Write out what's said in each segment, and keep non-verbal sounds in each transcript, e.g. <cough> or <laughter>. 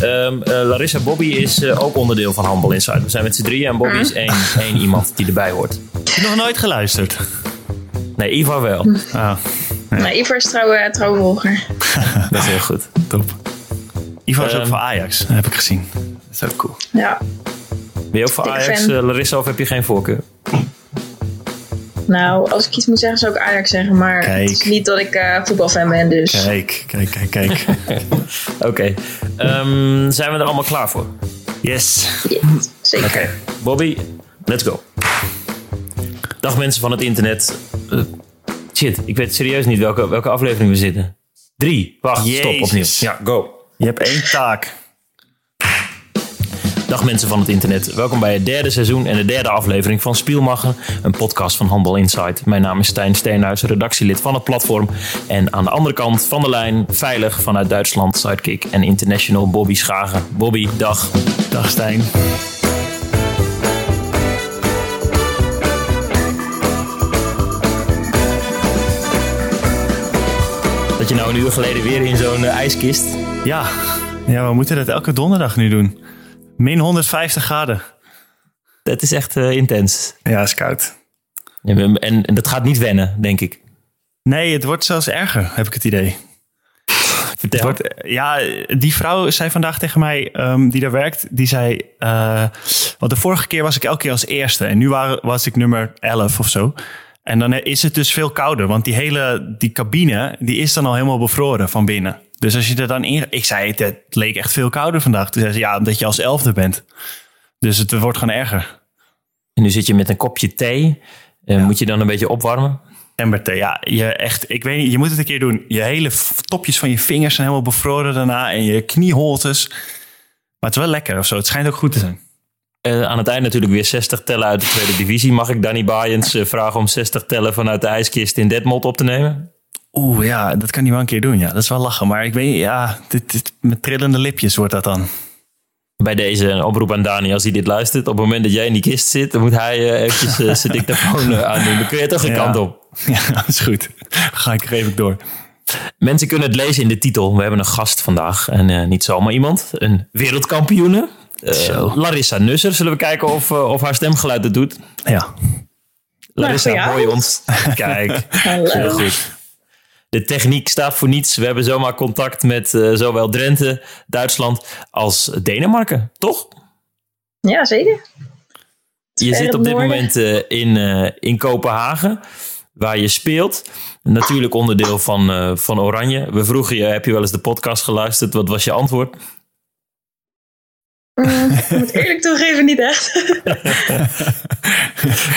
Ehm, eh, Larissa Bobby is eh, ook onderdeel van Handbal Insight. We zijn met z'n drieën en Bobby is één, één iemand die erbij hoort. Heb je nog nooit geluisterd? Nee, Ivar wel. Ah, Nou, Ivar is trouwe, trouwe volger. <laughs> Dat is heel goed. top. Ivar is ook Ehm. voor Ajax, dat heb ik gezien. Dat is ook cool. Ja. Ben je ook voor Dikke Ajax, fan. eh, Larissa, of heb je geen voorkeur? Nou, als ik iets moet zeggen, zou ik Ajax zeggen. Maar Kijk. het is niet dat ik eh, voetbalfan ben, dus... Kijk, kijk, kijk, kijk. <laughs> <laughs> Oké. Ehm, zijn we er allemaal klaar voor? Yes. Zeker. Oké. Bobby, let's go. Dag mensen van het internet. Eh, shit, ik weet serieus niet welke, welke aflevering we zitten. Drie. Wacht, stop opnieuw. Ja, go. Je hebt één taak. Dag mensen van het internet. Welkom bij het derde seizoen en de derde aflevering van Spielmacher, een podcast van Handbal Insight. Mijn naam is Stijn Steenhuis, redactielid van het platform. En aan de andere kant van de lijn, veilig vanuit Duitsland, sidekick en international Bobby Schagen. Bobby, dag. Dag Stijn. Dat je nou een uur geleden weer in zo'n eh, ijskist. Ja. ja, we moeten dat elke donderdag nu doen. Min 150 graden. Dat is echt eh, intens. Ja, is koud. En, en, en dat gaat niet wennen, denk ik. Nee, het wordt zelfs erger, heb ik het idee. Vertel. Het wordt, ja, die vrouw zei vandaag tegen mij, ehm, die daar werkt, die zei... eh, want de vorige keer was ik elke keer als eerste. En nu waren, was ik nummer 11 of zo. En dan is het dus veel kouder. Want die hele die cabine, die is dan al helemaal bevroren van binnen. Dus als je er dan in... Ik zei, het, het leek echt veel kouder vandaag. Toen zei ze, ja, omdat je als elfde bent. Dus het wordt gewoon erger. En nu zit je met een kopje thee. Eh, Moet je dan een beetje opwarmen? Emberthee, ja, je echt, ik weet niet, je moet het een keer doen. Je hele topjes van je vingers zijn helemaal bevroren daarna en je knieholtes. Maar het is wel lekker of zo. Het schijnt ook goed te zijn. Eh, aan het eind natuurlijk weer 60 tellen uit de tweede divisie. Mag ik Danny Baaiens eh, vragen om 60 tellen vanuit de ijskist in Detmold op te nemen? Oeh, ja, dat kan hij wel een keer doen. Ja, dat is wel lachen. Maar ik weet, ja, dit, dit, met trillende lipjes wordt dat dan. Bij deze een oproep aan Dani als hij dit luistert. Op het moment dat jij in die kist zit, dan moet hij eh, eventjes eh, zijn <laughs> dictafoon eh, aandoen. Dan kun je toch geen Ja. kant op. Ja, <laughs> dat is goed. Ga ik er even door. Mensen kunnen het lezen in de titel. We hebben een gast vandaag. En eh, niet zomaar iemand. Een wereldkampioene. Eh. Larissa Nusser. Zullen we kijken of, of haar stemgeluid het doet? Ja, Larissa, hoor je avond. ons? Kijk, Hallo. heel goed. De techniek staat voor niets. We hebben zomaar contact met eh, zowel Drenthe, Duitsland als Denemarken, toch? Ja, zeker. Je zit op dit noorden. moment eh, in, eh, in Kopenhagen, waar je speelt. Natuurlijk onderdeel van, van Oranje. We vroegen je, heb je wel eens de podcast geluisterd? Wat was je antwoord? Mm, ik moet eerlijk toegeven, niet echt. <laughs>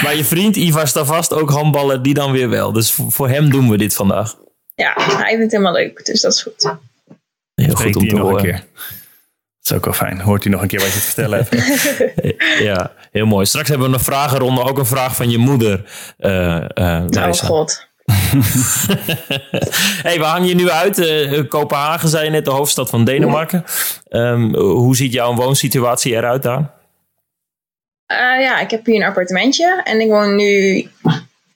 Maar je vriend Ivar Stavast, ook handballer, die dan weer wel. Dus voor hem doen we dit vandaag. Ja, hij vindt het helemaal leuk, dus dat is goed. Heel spreekt goed om te nog een horen. keer. Dat is ook wel fijn. Hoort u nog een keer wat je te vertellen hebt. <laughs> <laughs> Ja, heel mooi. Straks hebben we een vragenronde. Ook een vraag van je moeder. eh eh, Oh god. <laughs> hey, we hangen je nu uit. Eh, Kopenhagen, zei je net, de hoofdstad van Denemarken. Ehm, hoe ziet jouw woonsituatie eruit daar? Eh, ja, ik heb hier een appartementje en ik woon nu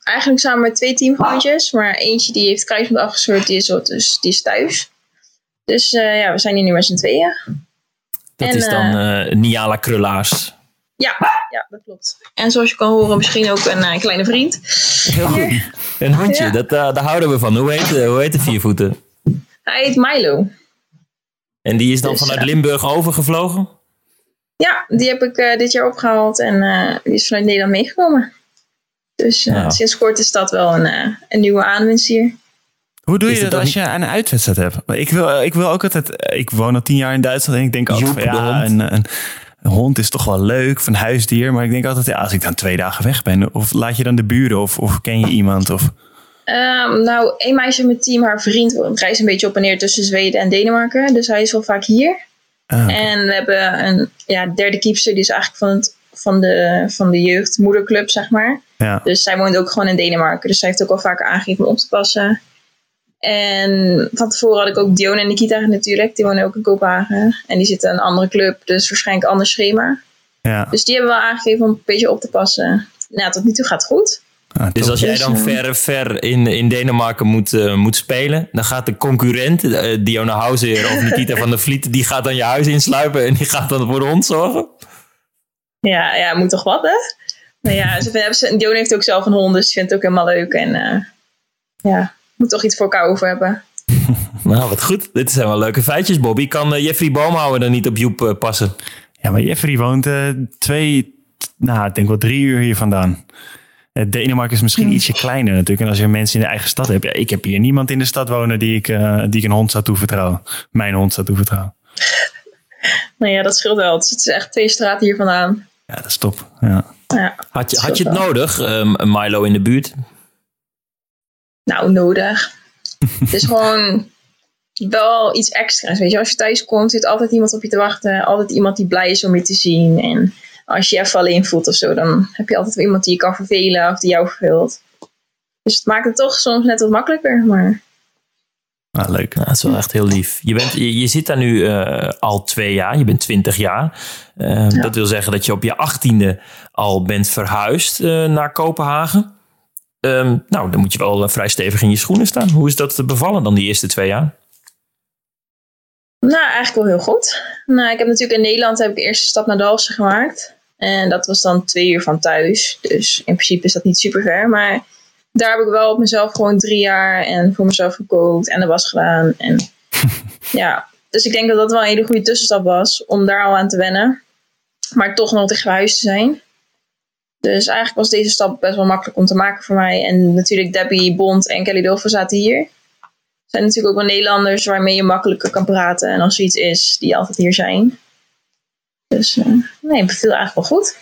eigenlijk samen met twee teamgenootjes. Maar eentje die heeft kruisband afgescheurd, die is, dus, die is thuis. Dus eh, ja, we zijn hier nu met z'n tweeën. Dat En, is dan eh Niala Krullaars. Ja, ja, dat klopt. En zoals je kan horen, misschien ook een eh, kleine vriend. Heel goed. Een hondje, Ja. dat, eh, daar houden we van. Hoe heet, eh, hoe heet de viervoeten? Hij heet Milo. En die is dan Dus, vanuit. Limburg overgevlogen? Ja, die heb ik eh, dit jaar opgehaald en eh, die is vanuit Nederland meegekomen. Dus eh, sinds kort is dat wel een, eh, een nieuwe aanwinst hier. Hoe doe je het dat als je een uitwedstrijd hebt? Ik wil, ik wil ook altijd... Ik woon al tien jaar in Duitsland en ik denk altijd... Van, ja, een, een, een hond is toch wel leuk, een huisdier. Maar ik denk altijd, ja, als ik dan twee dagen weg ben... Of laat je dan de buren, of, of ken je iemand? Of, Ehm, nou, een meisje in mijn team, haar vriend, reist een beetje op en neer tussen Zweden en Denemarken. Dus hij is wel vaak hier. ah. En we hebben een ja, derde keepster, die is eigenlijk van, het, van, de, van de jeugdmoederclub, zeg maar. ja. Dus zij woont ook gewoon in Denemarken. Dus zij heeft ook al vaker aangegeven om op te passen. En van tevoren had ik ook Dion en Nikita natuurlijk. Die wonen ook in Kopenhagen. En die zitten in een andere club, dus waarschijnlijk een ander schema. ja. Dus die hebben wel aangegeven om een beetje op te passen. Nou, tot nu toe gaat het goed. Ah, Dus als jij Dus, dan eh, ver, ver in, in Denemarken moet, eh, moet spelen, dan gaat de concurrent, eh, Diona Houser of Nikita <laughs> van der Vliet, die gaat dan je huis insluipen en die gaat dan voor de hond zorgen. Ja, ja, moet toch wat, hè? Nou ja, ze hebben ze, Dion heeft ook zelf een hond, dus die vindt het ook helemaal leuk. En eh, ja, moet toch iets voor elkaar over hebben. <laughs> Nou, wat goed. Dit zijn wel leuke feitjes, Bobby. Kan eh, Jeffrey Boomhouwer dan niet op Joep eh, passen? Ja, maar Jeffrey woont twee, nou, ik denk wel drie uur hier vandaan. Denemarken is misschien ietsje kleiner natuurlijk. En als je mensen in de eigen stad hebt. Ja, ik heb hier niemand in de stad wonen die ik, eh, die ik een hond zou toevertrouwen. Mijn hond zou toevertrouwen. Nou ja, dat scheelt wel. Het is echt twee straten hier vandaan. Ja, dat is top. Ja. Ja, Had je, had je het nodig, ehm, Milo in de buurt? nou, nodig. <laughs> het is gewoon wel iets extra's. Weet je, als je thuis komt, zit altijd iemand op je te wachten. Altijd iemand die blij is om je te zien. En als je je even alleen voelt of zo, dan heb je altijd iemand die je kan vervelen of die jou verveelt. Dus het maakt het toch soms net wat makkelijker. Maar Ah, leuk. Nou, dat is wel echt heel lief. Je, bent, je, je zit daar nu eh, al twee jaar. Je bent twintig jaar. Eh, Dat wil zeggen dat je op je achttiende al bent verhuisd eh, naar Kopenhagen. Ehm, nou, dan moet je wel eh, vrij stevig in je schoenen staan. Hoe is dat te bevallen dan die eerste twee jaar? Nou, eigenlijk wel heel goed. Nou, ik heb natuurlijk in Nederland heb ik de eerste stap naar Dalfsen gemaakt. En dat was dan twee uur van thuis. Dus in principe is dat niet super ver. Maar daar heb ik wel op mezelf gewoon drie jaar en voor mezelf gekookt en de was gedaan. En <laughs> ja, dus ik denk dat dat wel een hele goede tussenstap was om daar al aan te wennen. Maar toch nog bij huis te zijn. Dus eigenlijk was deze stap best wel makkelijk om te maken voor mij. En natuurlijk Debbie Bond en Kelly Dolphin zaten hier zijn natuurlijk ook wel Nederlanders waarmee je makkelijker kan praten. En als er iets is, die altijd hier zijn. Dus eh, nee, het beviel eigenlijk wel goed.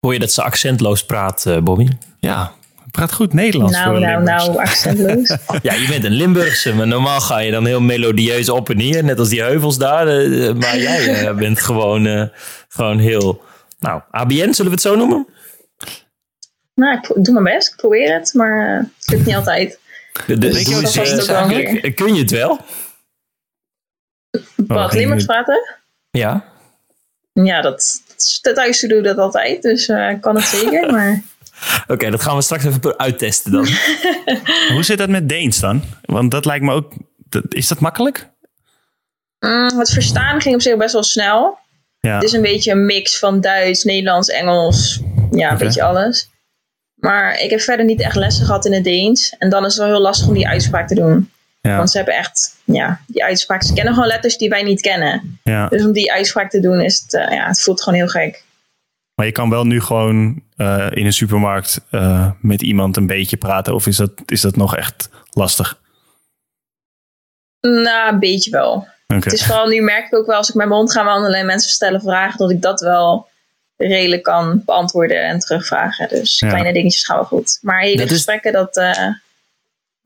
Hoor je dat ze accentloos praat, eh, Bobby? Ja, praat goed Nederlands nou, voor nou, Limburgs. nou, accentloos. <laughs> Ja, je bent een Limburgse, maar normaal ga je dan heel melodieus op en neer. Net als die heuvels daar. eh, maar jij eh, <laughs> bent gewoon, eh, gewoon heel... Nou, ABN, zullen we het zo noemen? nou, ik doe mijn best. Ik probeer het, maar het lukt niet altijd. De, de, je doe wat eens, keer. kun- je het wel? Wat, ging Limburgs praten? Ja. Ja, dat, dat thuis doe ik dat altijd. Dus eh, ik kan het zeker. <laughs> Maar Oké, dat gaan we straks even uittesten dan. <laughs> Hoe zit dat met Deens dan? Want dat lijkt me ook... dat- Is dat makkelijk? mm, het verstaan ging op zich best wel snel. Ja. Het is een beetje een mix van Duits, Nederlands, Engels. Ja, een beetje alles. Maar ik heb verder niet echt lessen gehad in het Deens. En dan is het wel heel lastig om die uitspraak te doen. ja. Want ze hebben echt, ja, die uitspraak. Ze kennen gewoon letters die wij niet kennen. ja. Dus om die uitspraak te doen, is het, eh, ja, het voelt gewoon heel gek. Maar je kan wel nu gewoon eh, in een supermarkt eh, met iemand een beetje praten. Of is dat, is dat nog echt lastig? Nou, een beetje wel. Het is vooral nu merk ik ook wel als ik met mijn hond ga wandelen en mensen stellen vragen, dat ik dat wel redelijk kan beantwoorden en terugvragen. Dus Ja. kleine dingetjes gaan wel goed. Maar hele Dat is- gesprekken, dat. eh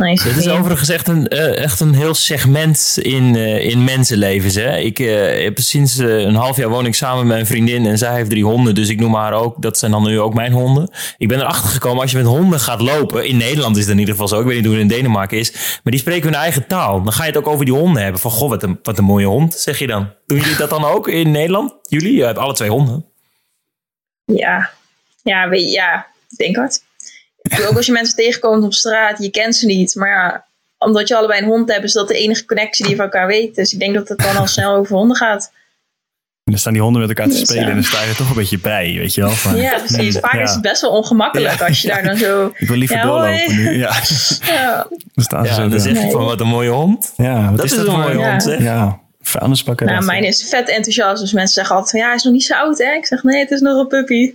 Dit is overigens echt een, eh, echt een heel segment in, eh, in mensenlevens. Hè? Ik eh, heb sinds een half jaar woon ik samen met mijn vriendin en zij heeft drie honden. Dus ik noem haar ook, dat zijn dan nu ook mijn honden. Ik ben erachter gekomen, als je met honden gaat lopen, in Nederland is het in ieder geval zo, ik weet niet hoe het in Denemarken is, maar die spreken hun eigen taal. Dan ga je het ook over die honden hebben. Van, goh, wat een, wat een mooie hond, zeg je dan. Doen jullie dat dan ook in Nederland? Jullie? Je hebt alle twee honden. Ja, ja, weet, ja, ik denk het. Ook als je mensen tegenkomt op straat, je kent ze niet. Maar ja, omdat je allebei een hond hebt, is dat de enige connectie die je van elkaar weet. Dus ik denk dat het dan al snel over honden gaat. En dan staan die honden met elkaar te Dus, spelen ja. en dan sta je er toch een beetje bij, weet je wel. Van, Ja, precies. Vaak Ja. is het best wel ongemakkelijk Ja. als je daar dan zo... <laughs> Ik wil liever Ja, doorlopen hoi. nu. Ja, <laughs> Ja, dan staan ze Ja, zo dan zeg daar. je van, wat een mooie hond. Ja, wat Dat is, is dat een mooie hond, zeg. Ja, vuilnisbakken. nou, mijn is vet enthousiast. Dus mensen zeggen altijd van, ja, hij is nog niet zo oud, hè? Ik zeg, nee, het is nog een puppy.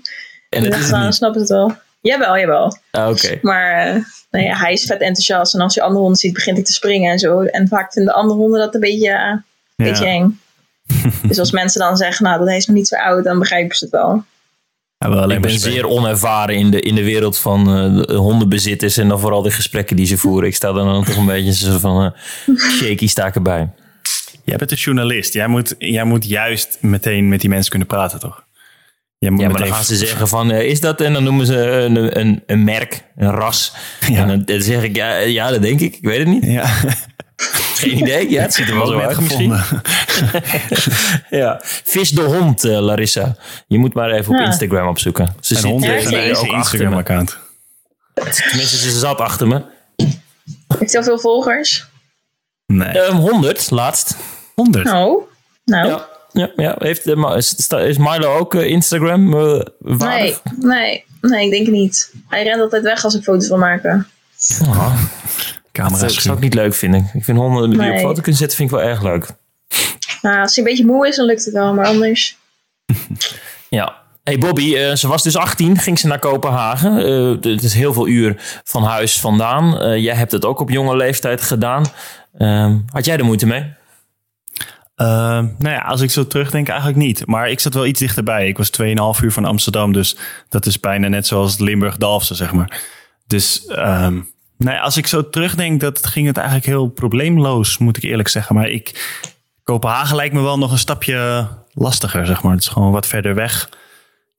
En het Dus is dan niet. snappen ze het wel. Jawel, jawel. Ah, Oké. Maar eh, nou ja, hij is vet enthousiast. En als hij andere honden ziet, begint hij te springen en zo. En vaak vinden andere honden dat een beetje, eh, een beetje eng. <laughs> dus als mensen dan zeggen, nou, dat hij is nog niet zo oud, dan begrijpen ze het wel. Ja, wel Ik ben zeer onervaren in de, in de wereld van eh, de hondenbezitters en dan vooral de gesprekken die ze voeren. Ik sta dan, dan toch een beetje zo van <laughs> shaky sta ik erbij. Jij bent een journalist. Jij moet, jij moet juist meteen met die mensen kunnen praten, toch? Ja, maar dan gaan ze zeggen van, eh, is dat? En dan noemen ze een, een, een merk, een ras. Ja. En dan, dan zeg ik, ja, ja, dat denk ik. Ik weet het niet. Ja, <laughs> Geen idee. Ja, het ziet er wel zo uit misschien. <laughs> Ja. Vis de hond, eh, Larissa. Je moet maar even op. Instagram opzoeken. Ze En zit hond eh, heeft een zeker. hier eigen ook achter me. Instagram-account. Tenminste, ze zat achter me. Heeft hij al veel volgers? Nee. Ehm 100, laatst. 100. Oh, nou. Ja, ja, ja. Heeft, eh, is, Milo ook eh, Instagram eh, waardig? nee, nee, nee, ik denk het niet. Hij rent altijd weg als ik foto's wil maken. Oh, Camera dat zou ik niet leuk vinden. Ik vind honden die op Nee. foto kunnen zetten, vind ik wel erg leuk. Nou, als hij een beetje moe is, dan lukt het wel, maar anders. <laughs> Ja. Hey Bobby, ze was dus 18, ging ze naar Kopenhagen. Eh, het is heel veel uur van huis vandaan. Eh, jij hebt het ook op jonge leeftijd gedaan. Ehm, had jij er moeite mee? Ehm, nou ja, als ik zo terugdenk, eigenlijk niet. Maar ik zat wel iets dichterbij. Ik was 2,5 uur van Amsterdam, dus dat is bijna net zoals Limburg-Dalfsen, zeg maar. Dus ja, als ik zo terugdenk, dat ging het eigenlijk heel probleemloos, moet ik eerlijk zeggen. Maar ik, Kopenhagen lijkt me wel nog een stapje lastiger, zeg maar. Het is gewoon wat verder weg.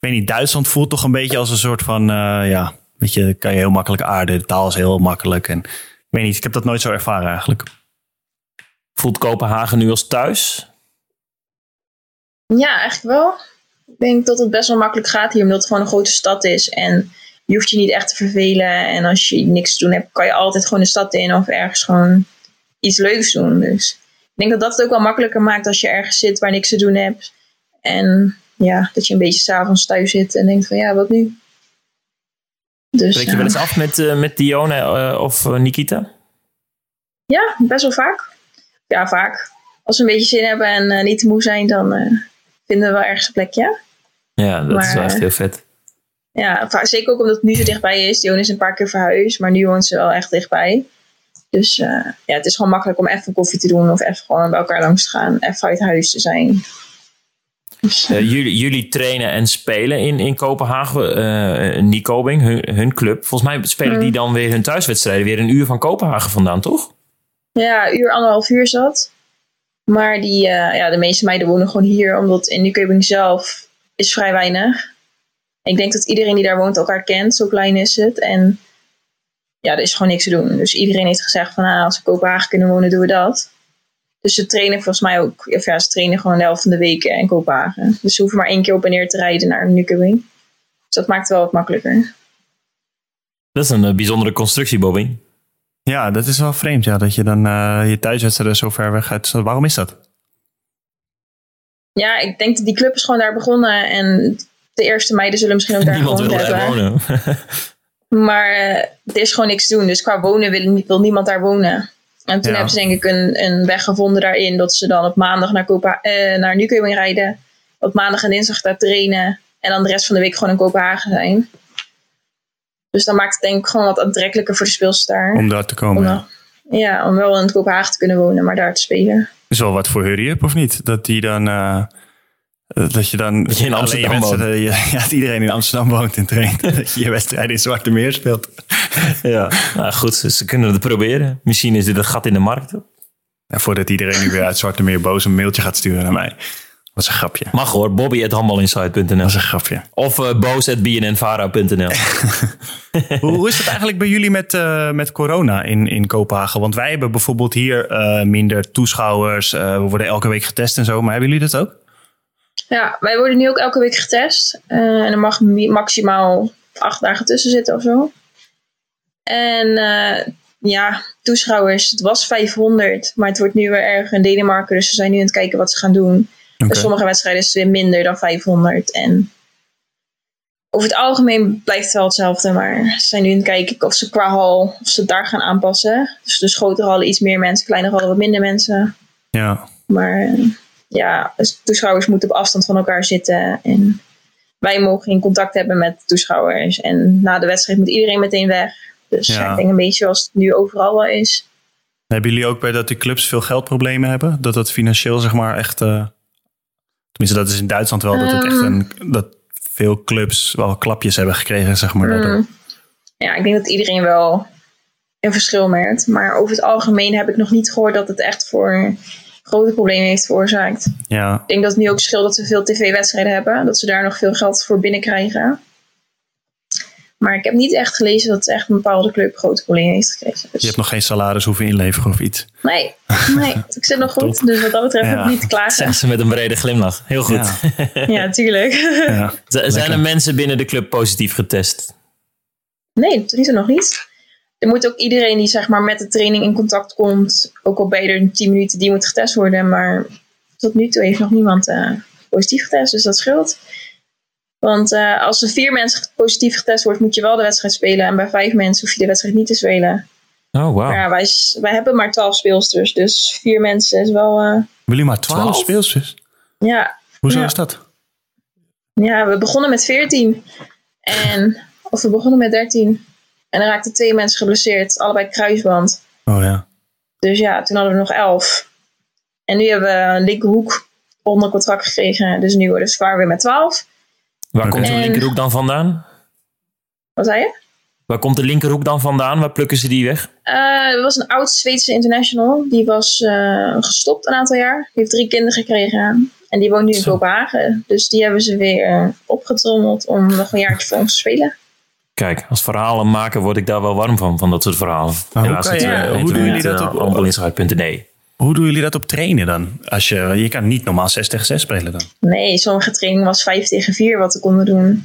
Ik weet niet, Duitsland voelt toch een beetje als een soort van, eh, ja, weet je, kan je heel makkelijk aarden. De taal is heel makkelijk en ik weet niet, ik heb dat nooit zo ervaren eigenlijk. Voelt Kopenhagen nu als thuis? Ja, eigenlijk wel. Ik denk dat het best wel makkelijk gaat hier, omdat het gewoon een grote stad is. En je hoeft je niet echt te vervelen. En als je niks te doen hebt, kan je altijd gewoon de stad in of ergens gewoon iets leuks doen. Dus ik denk dat dat het ook wel makkelijker maakt als je ergens zit waar niks te doen hebt. En ja, dat je een beetje s'avonds thuis zit en denkt van ja, wat nu? Dus Spreek je wel eens af met, eh, met Dione eh, of eh, Nikita? Ja, best wel vaak. Ja, vaak. Als we een beetje zin hebben en eh, niet te moe zijn, dan eh, vinden we wel ergens een plekje. Ja, dat is wel echt eh, heel vet. Ja, va- zeker ook omdat het nu zo dichtbij is. Dion is een paar keer verhuisd, maar nu woont ze wel echt dichtbij. Dus ja, het is gewoon makkelijk om even koffie te doen of even gewoon bij elkaar langs te gaan. Even uit huis te zijn. Dus, jullie, jullie trainen en spelen in, in Kopenhagen. Nicobing, hun, hun club. Volgens mij spelen die dan weer hun thuiswedstrijden weer een uur van Kopenhagen vandaan, toch? Ja, uur, anderhalf uur zat. Maar die, eh, ja, de meeste meiden wonen gewoon hier, omdat in Newcoming zelf is vrij weinig. Ik denk dat iedereen die daar woont elkaar kent, zo klein is het. En ja, er is gewoon niks te doen. Dus iedereen heeft gezegd van, ah, als we Kopenhagen kunnen wonen, doen we dat. Dus ze trainen volgens mij ook, of ja, ze trainen gewoon de helft van de weken in Kopenhagen. Dus ze hoeven maar één keer op en neer te rijden naar Newcoming. Dus dat maakt het wel wat makkelijker. Dat is een eh, bijzondere constructie, Bobby. Ja, dat is wel vreemd, ja, dat je dan eh, je thuiswedstrijden zo ver weg uit. Waarom is dat? Ja, ik denk dat die club is gewoon daar begonnen. En de eerste meiden zullen misschien ook daar Niemand gewoond wil hebben. wonen. <laughs> Maar eh, er is gewoon niks te doen. Dus qua wonen wil, wil niemand daar wonen. En toen Ja. hebben ze denk ik een, een weg gevonden daarin. Dat ze dan op maandag naar, Kopa, eh, naar Newcoming rijden. Op maandag en dinsdag daar trainen. En dan de rest van de week gewoon in Kopenhagen zijn. Dus dan maakt het denk ik gewoon wat aantrekkelijker voor de speelsters daar. Om daar te komen. Om ja. dan- ja, om wel in Kopenhagen te kunnen wonen, maar daar te spelen. Is wel wat voor Hurry Up, of niet? Dat die dan... eh, eh, dat je dan... Dat je in Amsterdam wedstrijden- Ja, <laughs> ja, dat iedereen in Amsterdam woont en traint. <laughs> dat je je wedstrijden in Zwarte Meer speelt. <laughs> ja. Nou goed, ze- ze kunnen het proberen. Misschien is dit een gat in de markt. Voordat iedereen nu weer uit Zwarte Meer boos een mailtje gaat sturen naar mij. Dat is een grapje. Mag hoor, bobby.handbalinsight.nl Dat is een grapje. of uh, boos.bnnvara.nl <laughs> hoe, hoe is het eigenlijk bij jullie met, eh, met corona in, in Kopenhagen? Want wij hebben bijvoorbeeld hier eh, minder toeschouwers. eh, we worden elke week getest en zo. Maar hebben jullie dat ook? Ja, wij worden nu ook elke week getest. Eh, en er mag maximaal acht dagen tussen zitten of zo. En eh, ja, toeschouwers, het was 500. Maar het wordt nu weer erger in Denemarken. Dus ze zijn nu aan het kijken wat ze gaan doen. Bij sommige wedstrijden is het weer minder dan 500. En over het algemeen blijft het wel hetzelfde. Maar ze zijn nu aan het kijken of ze qua hal, of ze daar gaan aanpassen. Dus de grotere hallen iets meer mensen, kleinere hallen wat minder mensen. Ja. Maar ja, dus toeschouwers moeten op afstand van elkaar zitten. En wij mogen geen contact hebben met toeschouwers. En na de wedstrijd moet iedereen meteen weg. Dus Ja. ik denk een beetje zoals het nu overal wel is. Hebben jullie ook bij dat die clubs veel geldproblemen hebben? Dat dat financieel zeg maar echt... eh, tenminste, dat is in Duitsland wel. Dat, het echt een, dat veel clubs wel klapjes hebben gekregen, zeg maar. daardoor. Mm. Ja, ik denk dat iedereen wel een verschil merkt. Maar over het algemeen heb ik nog niet gehoord dat het echt voor grote problemen heeft veroorzaakt. Ja, Ik denk dat het nu ook scheelt dat ze veel tv-wedstrijden hebben. Dat ze daar nog veel geld voor binnenkrijgen. Maar ik heb niet echt gelezen dat echt een bepaalde club grote problemen heeft gekregen. Dus je hebt nog geen salaris hoeven inleveren of iets. Nee, nee, <laughs> ik zit nog goed. Dus wat dat betreft heb Ja. ik niet te klagen. Zegt ze met een brede glimlach. Heel goed. Ja. <laughs> Ja, tuurlijk. Ja. Zijn er mensen binnen de club positief getest? Nee, tot nu toe nog niet. Er moet ook iedereen die zeg maar, met de training in contact komt, ook al bij er 10 minuten, die moet getest worden. Maar tot nu toe heeft nog niemand uh, positief getest, dus dat scheelt. Want uh, als er vier mensen positief getest wordt, moet je wel de wedstrijd spelen. En bij vijf mensen hoef je de wedstrijd niet te spelen. Oh, wow. Maar ja, wij, wij hebben maar twaalf speelsters, dus vier mensen is wel... Uh, Willen maar twaalf speelsters? Ja. Hoezo ja. is dat? Ja, we begonnen met veertien. En, of we begonnen met dertien. En er raakten twee mensen geblesseerd, allebei kruisband. Oh ja. Dus ja, toen hadden we nog elf. En nu hebben we een linkerhoek onder contract gekregen. Dus nu worden we weer met twaalf. Waar komt de linkerhoek dan vandaan? Wat zei je? Waar komt de linkerhoek dan vandaan? Waar plukken ze die weg? Eh, er was een oud Zweedse international. Die was eh, gestopt een aantal jaar. Die heeft drie kinderen gekregen. En die woont nu in. Kopenhagen. Dus die hebben ze weer eh, opgetrommeld om nog een jaartje voor ons te spelen. Kijk, als verhalen maken word ik daar wel warm van, van dat soort verhalen. hoe Helaas hoe doen jullie dat op- handbalinsight.nl. Hoe doen jullie dat op trainen dan? Als je, je kan niet normaal 6 tegen 6 spelen dan. Nee, sommige training was 5 tegen 4 wat we konden doen.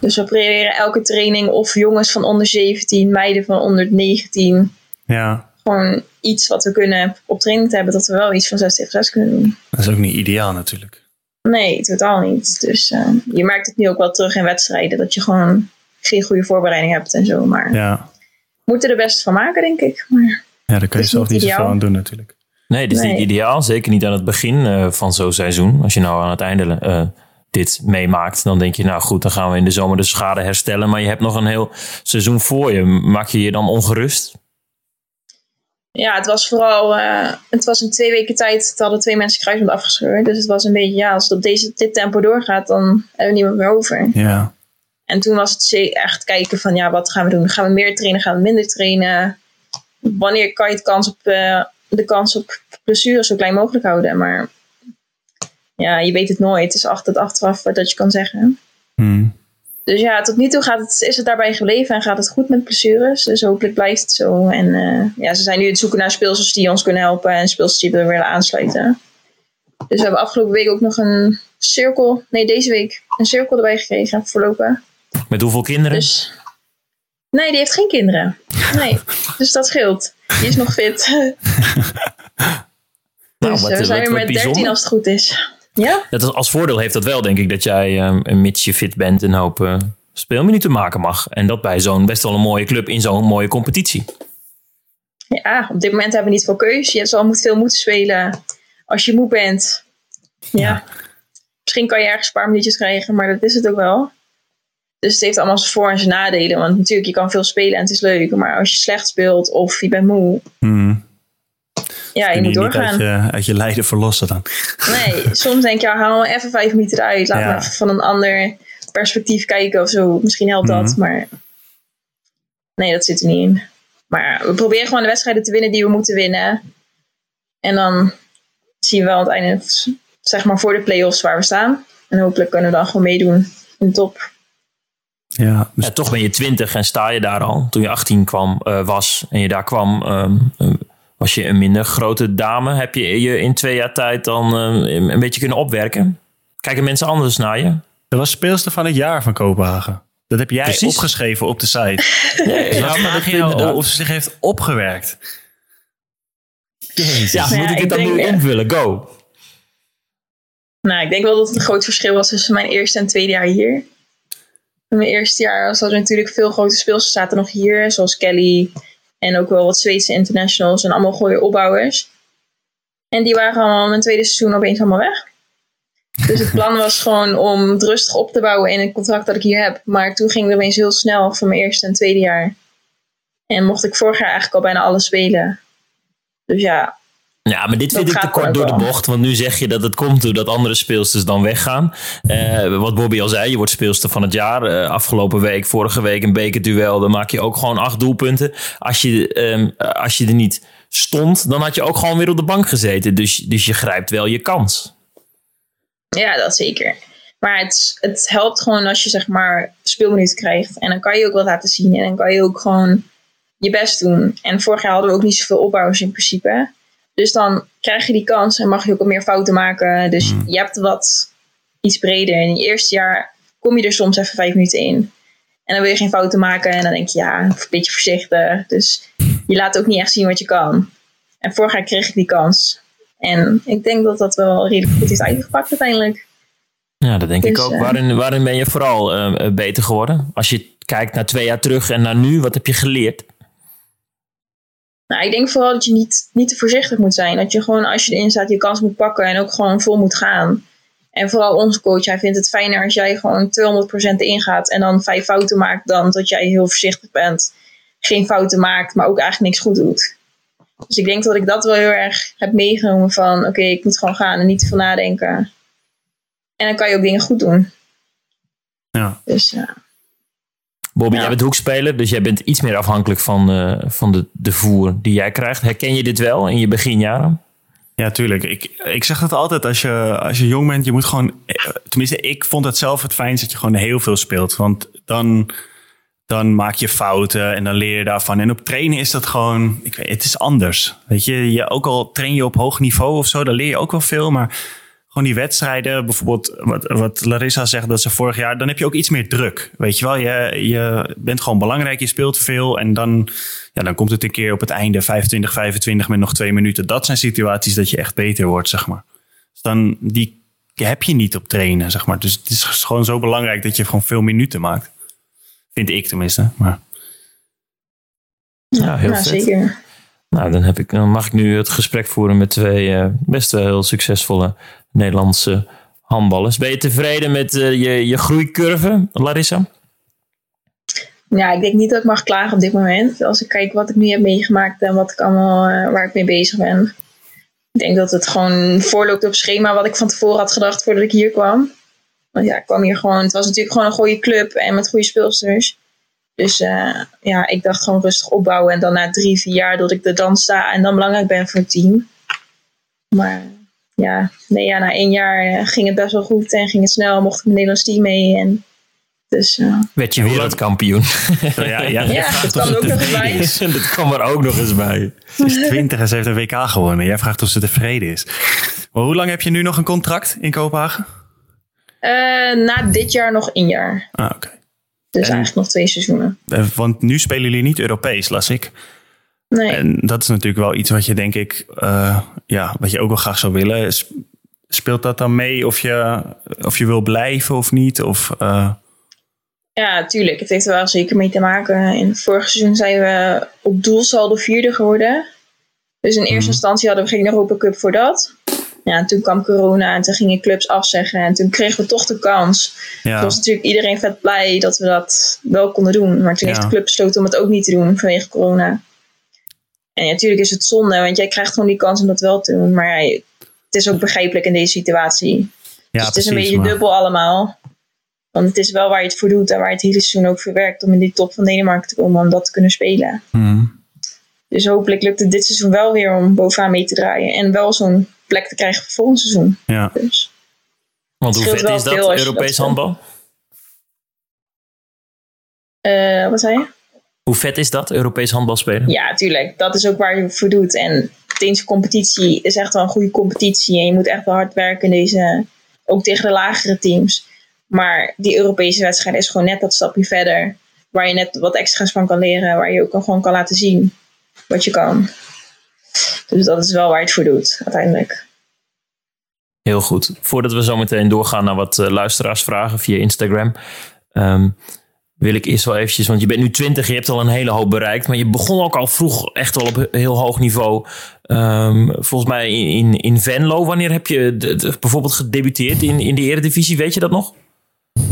Dus we proberen elke training of jongens van onder 17, meiden van onder 19. Ja, Gewoon iets wat we kunnen op training te hebben, dat we wel iets van 6 tegen 6 kunnen doen. dat is ook niet ideaal natuurlijk. Nee, totaal niet. Dus eh, je merkt het nu ook wel terug in wedstrijden, dat je gewoon geen goede voorbereiding hebt en zo. Maar Ja, we moeten er best van maken, denk ik. Maar ja daar kan je zelf niet zoveel aan doen natuurlijk. Nee, dit is niet ideaal. Zeker niet aan het begin eh, van zo'n seizoen. Als je nou aan het einde eh, dit meemaakt, dan denk je, nou goed, dan gaan we in de zomer de schade herstellen. Maar je hebt nog een heel seizoen voor je. Maak je je dan ongerust? ja, het was vooral, eh, het was in twee weken tijd, het hadden twee mensen kruisband afgescheurd. Dus het was een beetje, ja, als het op deze, dit tempo doorgaat, dan hebben we niemand meer over. Ja, En toen was het echt kijken van, ja, wat gaan we doen? Gaan we meer trainen? Gaan we minder trainen? Wanneer kan je het kans op, eh, de kans op blessure zo klein mogelijk houden? Maar ja, je weet het nooit. Het is altijd achteraf wat dat je kan zeggen. Hm. Dus ja, tot nu toe gaat het, is het daarbij gebleven en gaat het goed met blessures. Dus hopelijk blijft het zo. En eh, ja, ze zijn nu aan het zoeken naar speelsters die ons kunnen helpen en speelsters die we willen aansluiten. Dus we hebben afgelopen week ook nog een cirkel, nee deze week, een cirkel erbij gekregen voorlopen. Met hoeveel kinderen? Dus nee, die heeft geen kinderen. Nee, <laughs> dus dat scheelt. Die is nog fit. <laughs> Nou, dus wat- we zijn weer met 13 bijzonder. als het goed is. Ja? Dat als voordeel heeft dat wel, denk ik, dat jij, eh, mits je fit bent, een hoop eh, speelminuten maken mag. En dat bij zo'n best wel een mooie club in zo'n mooie competitie. ja, op dit moment hebben we niet veel keus. Je zal moet veel moeten spelen als je moe bent. Ja. Misschien kan je ergens een paar minuutjes krijgen, maar dat is het ook wel. Dus het heeft allemaal zijn voor- en zijn nadelen. Want natuurlijk, je kan veel spelen en het is leuk. Maar als je slecht speelt of je bent moe, Hm. ja, je moet niet uit doorgaan. je, uit je lijden verlossen dan. Nee, soms denk je, ja, haal even vijf minuten eruit. Laat Ja. me even van een ander perspectief kijken of zo. Misschien helpt dat, Mhm. maar nee, dat zit er niet in. Maar we proberen gewoon de wedstrijden te winnen die we moeten winnen. En dan zien we wel aan het einde, zeg maar voor de play-offs waar we staan. En hopelijk kunnen we dan gewoon meedoen in de top. Ja, dus Ja, toch ben je 20 en sta je daar al. Toen je 18 kwam, eh, was en je daar kwam, ehm, eh, was je een minder grote dame. Heb je je in twee jaar tijd dan eh, een beetje kunnen opwerken? Kijken mensen anders naar je? dat was speelster van het jaar van Kopenhagen. Dat heb jij Precies. opgeschreven op de site. <laughs> Ja, Wat vraag je nou of ze zich heeft opgewerkt? Ja, moet ja, ik het ik dan nu invullen? Go. Nou, ik denk wel dat het een groot verschil was tussen mijn eerste en tweede jaar hier. In mijn eerste jaar zat er natuurlijk veel grote speelsters zaten nog hier, zoals Kelly en ook wel wat Zweedse internationals en allemaal gooie opbouwers. En die waren allemaal mijn tweede seizoen opeens allemaal weg. Dus het plan was gewoon om het rustig op te bouwen in het contract dat ik hier heb. Maar toen ging het opeens heel snel voor mijn eerste en tweede jaar. En mocht ik vorig jaar eigenlijk al bijna alles spelen. Dus ja, Ja, maar dit Dat vind ik te kort door de bocht. Want nu zeg je dat het komt doordat andere speelsters dan weggaan. Eh, wat Bobby al zei, je wordt speelster van het jaar. Eh, afgelopen week, vorige week een bekerduel. Dan maak je ook gewoon acht doelpunten. Als je, ehm, als je er niet stond, dan had je ook gewoon weer op de bank gezeten. Dus, dus je grijpt wel je kans. Ja, dat zeker. Maar het, het helpt gewoon als je zeg maar speelminuten krijgt. En dan kan je ook wat laten zien. En dan kan je ook gewoon je best doen. En vorig jaar hadden we ook niet zoveel opbouwers in principe. Dus dan krijg je die kans en mag je ook wat meer fouten maken. Dus je hebt wat iets breder. In het eerste jaar kom je er soms even vijf minuten in. En dan wil je geen fouten maken. En dan denk je, ja, een beetje voorzichtig. Dus je laat ook niet echt zien wat je kan. En vorig jaar kreeg ik die kans. En ik denk dat dat wel redelijk goed is uitgepakt uiteindelijk. Ja, dat denk ik Dus, ook. eh, Waarin, waarin ben je vooral eh, beter geworden? Als je kijkt naar twee jaar terug en naar nu, wat heb je geleerd? Nou, ik denk vooral dat je niet, niet te voorzichtig moet zijn. Dat je gewoon als je erin staat je kans moet pakken en ook gewoon vol moet gaan. En vooral onze coach, hij vindt het fijner als jij gewoon 200% ingaat en dan vijf fouten maakt dan dat jij heel voorzichtig bent. Geen fouten maakt, maar ook eigenlijk niks goed doet. Dus ik denk dat ik dat wel heel erg heb meegenomen van oké, ik moet gewoon gaan en niet te veel nadenken. En dan kan je ook dingen goed doen. Ja. Dus ja. Bobby, Ja. jij bent hoekspeler, dus jij bent iets meer afhankelijk van, eh, van de, de voer die jij krijgt. Herken je dit wel in je beginjaren? Ja, tuurlijk. Ik, ik zeg dat altijd als je, als je jong bent. Je moet gewoon. eh, Tenminste, ik vond het zelf het fijnst dat je gewoon heel veel speelt. Want dan, dan maak je fouten en dan leer je daarvan. En op trainen is dat gewoon. Ik weet, het is anders. Weet je, je, ook al train je op hoog niveau of zo, dan leer je ook wel veel. Maar gewoon die wedstrijden, bijvoorbeeld wat, wat Larissa zegt dat ze vorig jaar, dan heb je ook iets meer druk. Weet je wel, je, je bent gewoon belangrijk, je speelt veel en dan, ja, dan komt het een keer op het einde 25, 25 met nog twee minuten. Dat zijn situaties dat je echt beter wordt, zeg maar. Dus dan, die heb je niet op trainen, zeg maar. Dus het is gewoon zo belangrijk dat je gewoon veel minuten maakt. Vind ik tenminste, maar... Ja, heel ja, zeker. Nou, dan, heb ik, dan mag ik nu het gesprek voeren met twee eh, best wel heel succesvolle Nederlandse handballers. Ben je tevreden met eh, je, je groeicurve, Larissa? Ja, ik denk niet dat ik mag klagen op dit moment. Als ik kijk wat ik nu heb meegemaakt en wat ik allemaal, eh, waar ik mee bezig ben. Ik denk dat het gewoon voorloopt op schema wat ik van tevoren had gedacht voordat ik hier kwam. Want ja, ik kwam hier gewoon. Het was natuurlijk gewoon een goede club en met goede speelsters. Dus eh, ja, ik dacht gewoon rustig opbouwen. En dan na drie, vier jaar dat ik er dan sta en dan belangrijk ben voor het team. Maar ja, nee, ja na één jaar eh, ging het best wel goed en ging het snel. Mocht ik het Nederlands team mee. En dus eh, Werd je wereldkampioen? Ja, ja, ja, jij dat vraagt kwam of ook ze nog eens tevreden bij. <laughs> is. dat kwam er ook nog eens bij. Ze is 20 en ze heeft een WK gewonnen. Jij vraagt of ze tevreden is. Maar hoe lang heb je nu nog een contract in Kopenhagen? Eh, na dit jaar nog één jaar. Ah, oké. Dus En- eigenlijk nog twee seizoenen. Want nu spelen jullie niet Europees, las ik. Nee. En dat is natuurlijk wel iets wat je denk ik, eh, ja, wat je ook wel graag zou willen. Speelt dat dan mee of je, of je wil blijven of niet? Of, eh, Ja, tuurlijk. Het heeft er wel zeker mee te maken. In het vorige seizoen zijn we op doelsaldo vierde geworden. Dus in eerste Mhm. instantie hadden we geen Europa Cup voor dat. Ja, en toen kwam corona en toen gingen clubs afzeggen. En toen kregen we toch de kans. Toen ja, was natuurlijk iedereen vet blij dat we dat wel konden doen. Maar toen Ja. heeft de club besloten om het ook niet te doen vanwege corona. En ja, natuurlijk is het zonde, want jij krijgt gewoon die kans om dat wel te doen. Maar ja, het is ook begrijpelijk in deze situatie. ja dus het is een beetje maar- dubbel allemaal. Want het is wel waar je het voor doet en waar je het hele seizoen ook voor werkt om in die top van Denemarken te komen om dat te kunnen spelen. Mhm. Dus hopelijk lukt het dit seizoen wel weer om bovenaan mee te draaien. En wel zo'n plek te krijgen voor volgend seizoen. Ja. Dus Want hoe vet is dat, Europees dat handbal? eh, wat zei je? Hoe vet is dat, Europees handbal spelen? Ja, tuurlijk. Dat is ook waar je het voor doet. En deze competitie is echt wel een goede competitie. En je moet echt wel hard werken in deze, ook tegen de lagere teams. Maar die Europese wedstrijd is gewoon net dat stapje verder. Waar je net wat extra's van kan leren. Waar je ook gewoon kan laten zien wat je kan. Dus dat is wel waar je het voor doet, uiteindelijk. Heel goed. Voordat we zo meteen doorgaan naar wat eh, luisteraarsvragen via Instagram. ehm, wil ik eerst wel eventjes, want je bent nu 20, je hebt al een hele hoop bereikt. Maar je begon ook al vroeg echt wel op heel hoog niveau. Ehm, volgens mij in, in, in Venlo. Wanneer heb je de- de- bijvoorbeeld gedebuteerd in, in de Eredivisie? Weet je dat nog?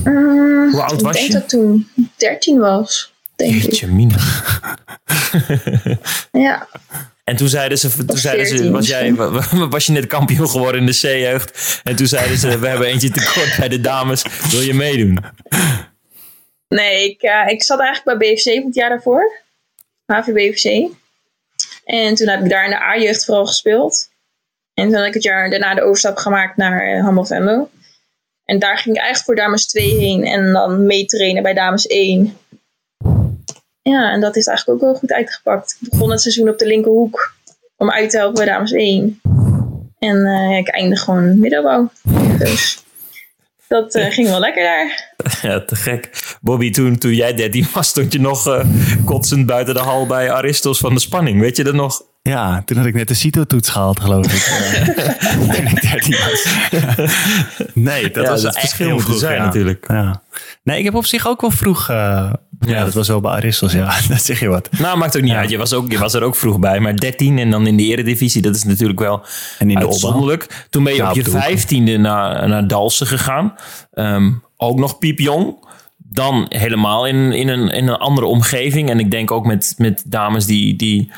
Hoe oud ik was denk je? dat ik toen 13 was. Denk ik. Jeetje, mina. <laughs> Ja. En toen zeiden ze, toen zeiden ze 14 was, jij, was je net kampioen geworden in de C-jeugd. En toen zeiden ze, we hebben eentje tekort bij de dames. Wil je meedoen? Nee, ik, eh, ik zat eigenlijk bij BFC het jaar daarvoor. HVBFC. En toen heb ik daar in de A-jeugd vooral gespeeld. En toen heb ik het jaar daarna de overstap gemaakt naar uh, Handbal Venlo. En daar ging ik eigenlijk voor dames 2 heen. En dan meetrainen bij dames 1. Ja, en dat is eigenlijk ook wel goed uitgepakt. Ik begon het seizoen op de linkerhoek. Om uit te helpen bij dames 1. En eh, ik eindig gewoon middenbouw. Dus dat eh, ging wel lekker daar. <laughs> Ja, te gek. Bobby, toen, toen jij 13 was, stond je nog uh, kotsend buiten de hal bij Aristos van de Spanning. Weet je dat nog? Ja, toen had ik net de CITO-toets gehaald, geloof ik. <laughs> toen ik 13 was. <laughs> nee, dat Ja, was dat echt verschil heel moet er vroeg, zijn ja. natuurlijk. Ja. Nee, ik heb op zich ook wel vroeg... eh, ja. dat was wel bij Aristos, ja. <laughs> dat zeg je wat. Nou, maakt ook niet uit. Je was, ook, je was er ook vroeg bij. Maar 13 en dan in de eredivisie, dat is natuurlijk wel En in de uitzonderlijk. Toen ben je op je op de hoek. vijftiende naar, naar Dalsen gegaan. Ehm, ook nog piepjong. Dan helemaal in, in, een, in een andere omgeving. En ik denk ook met, met dames die, die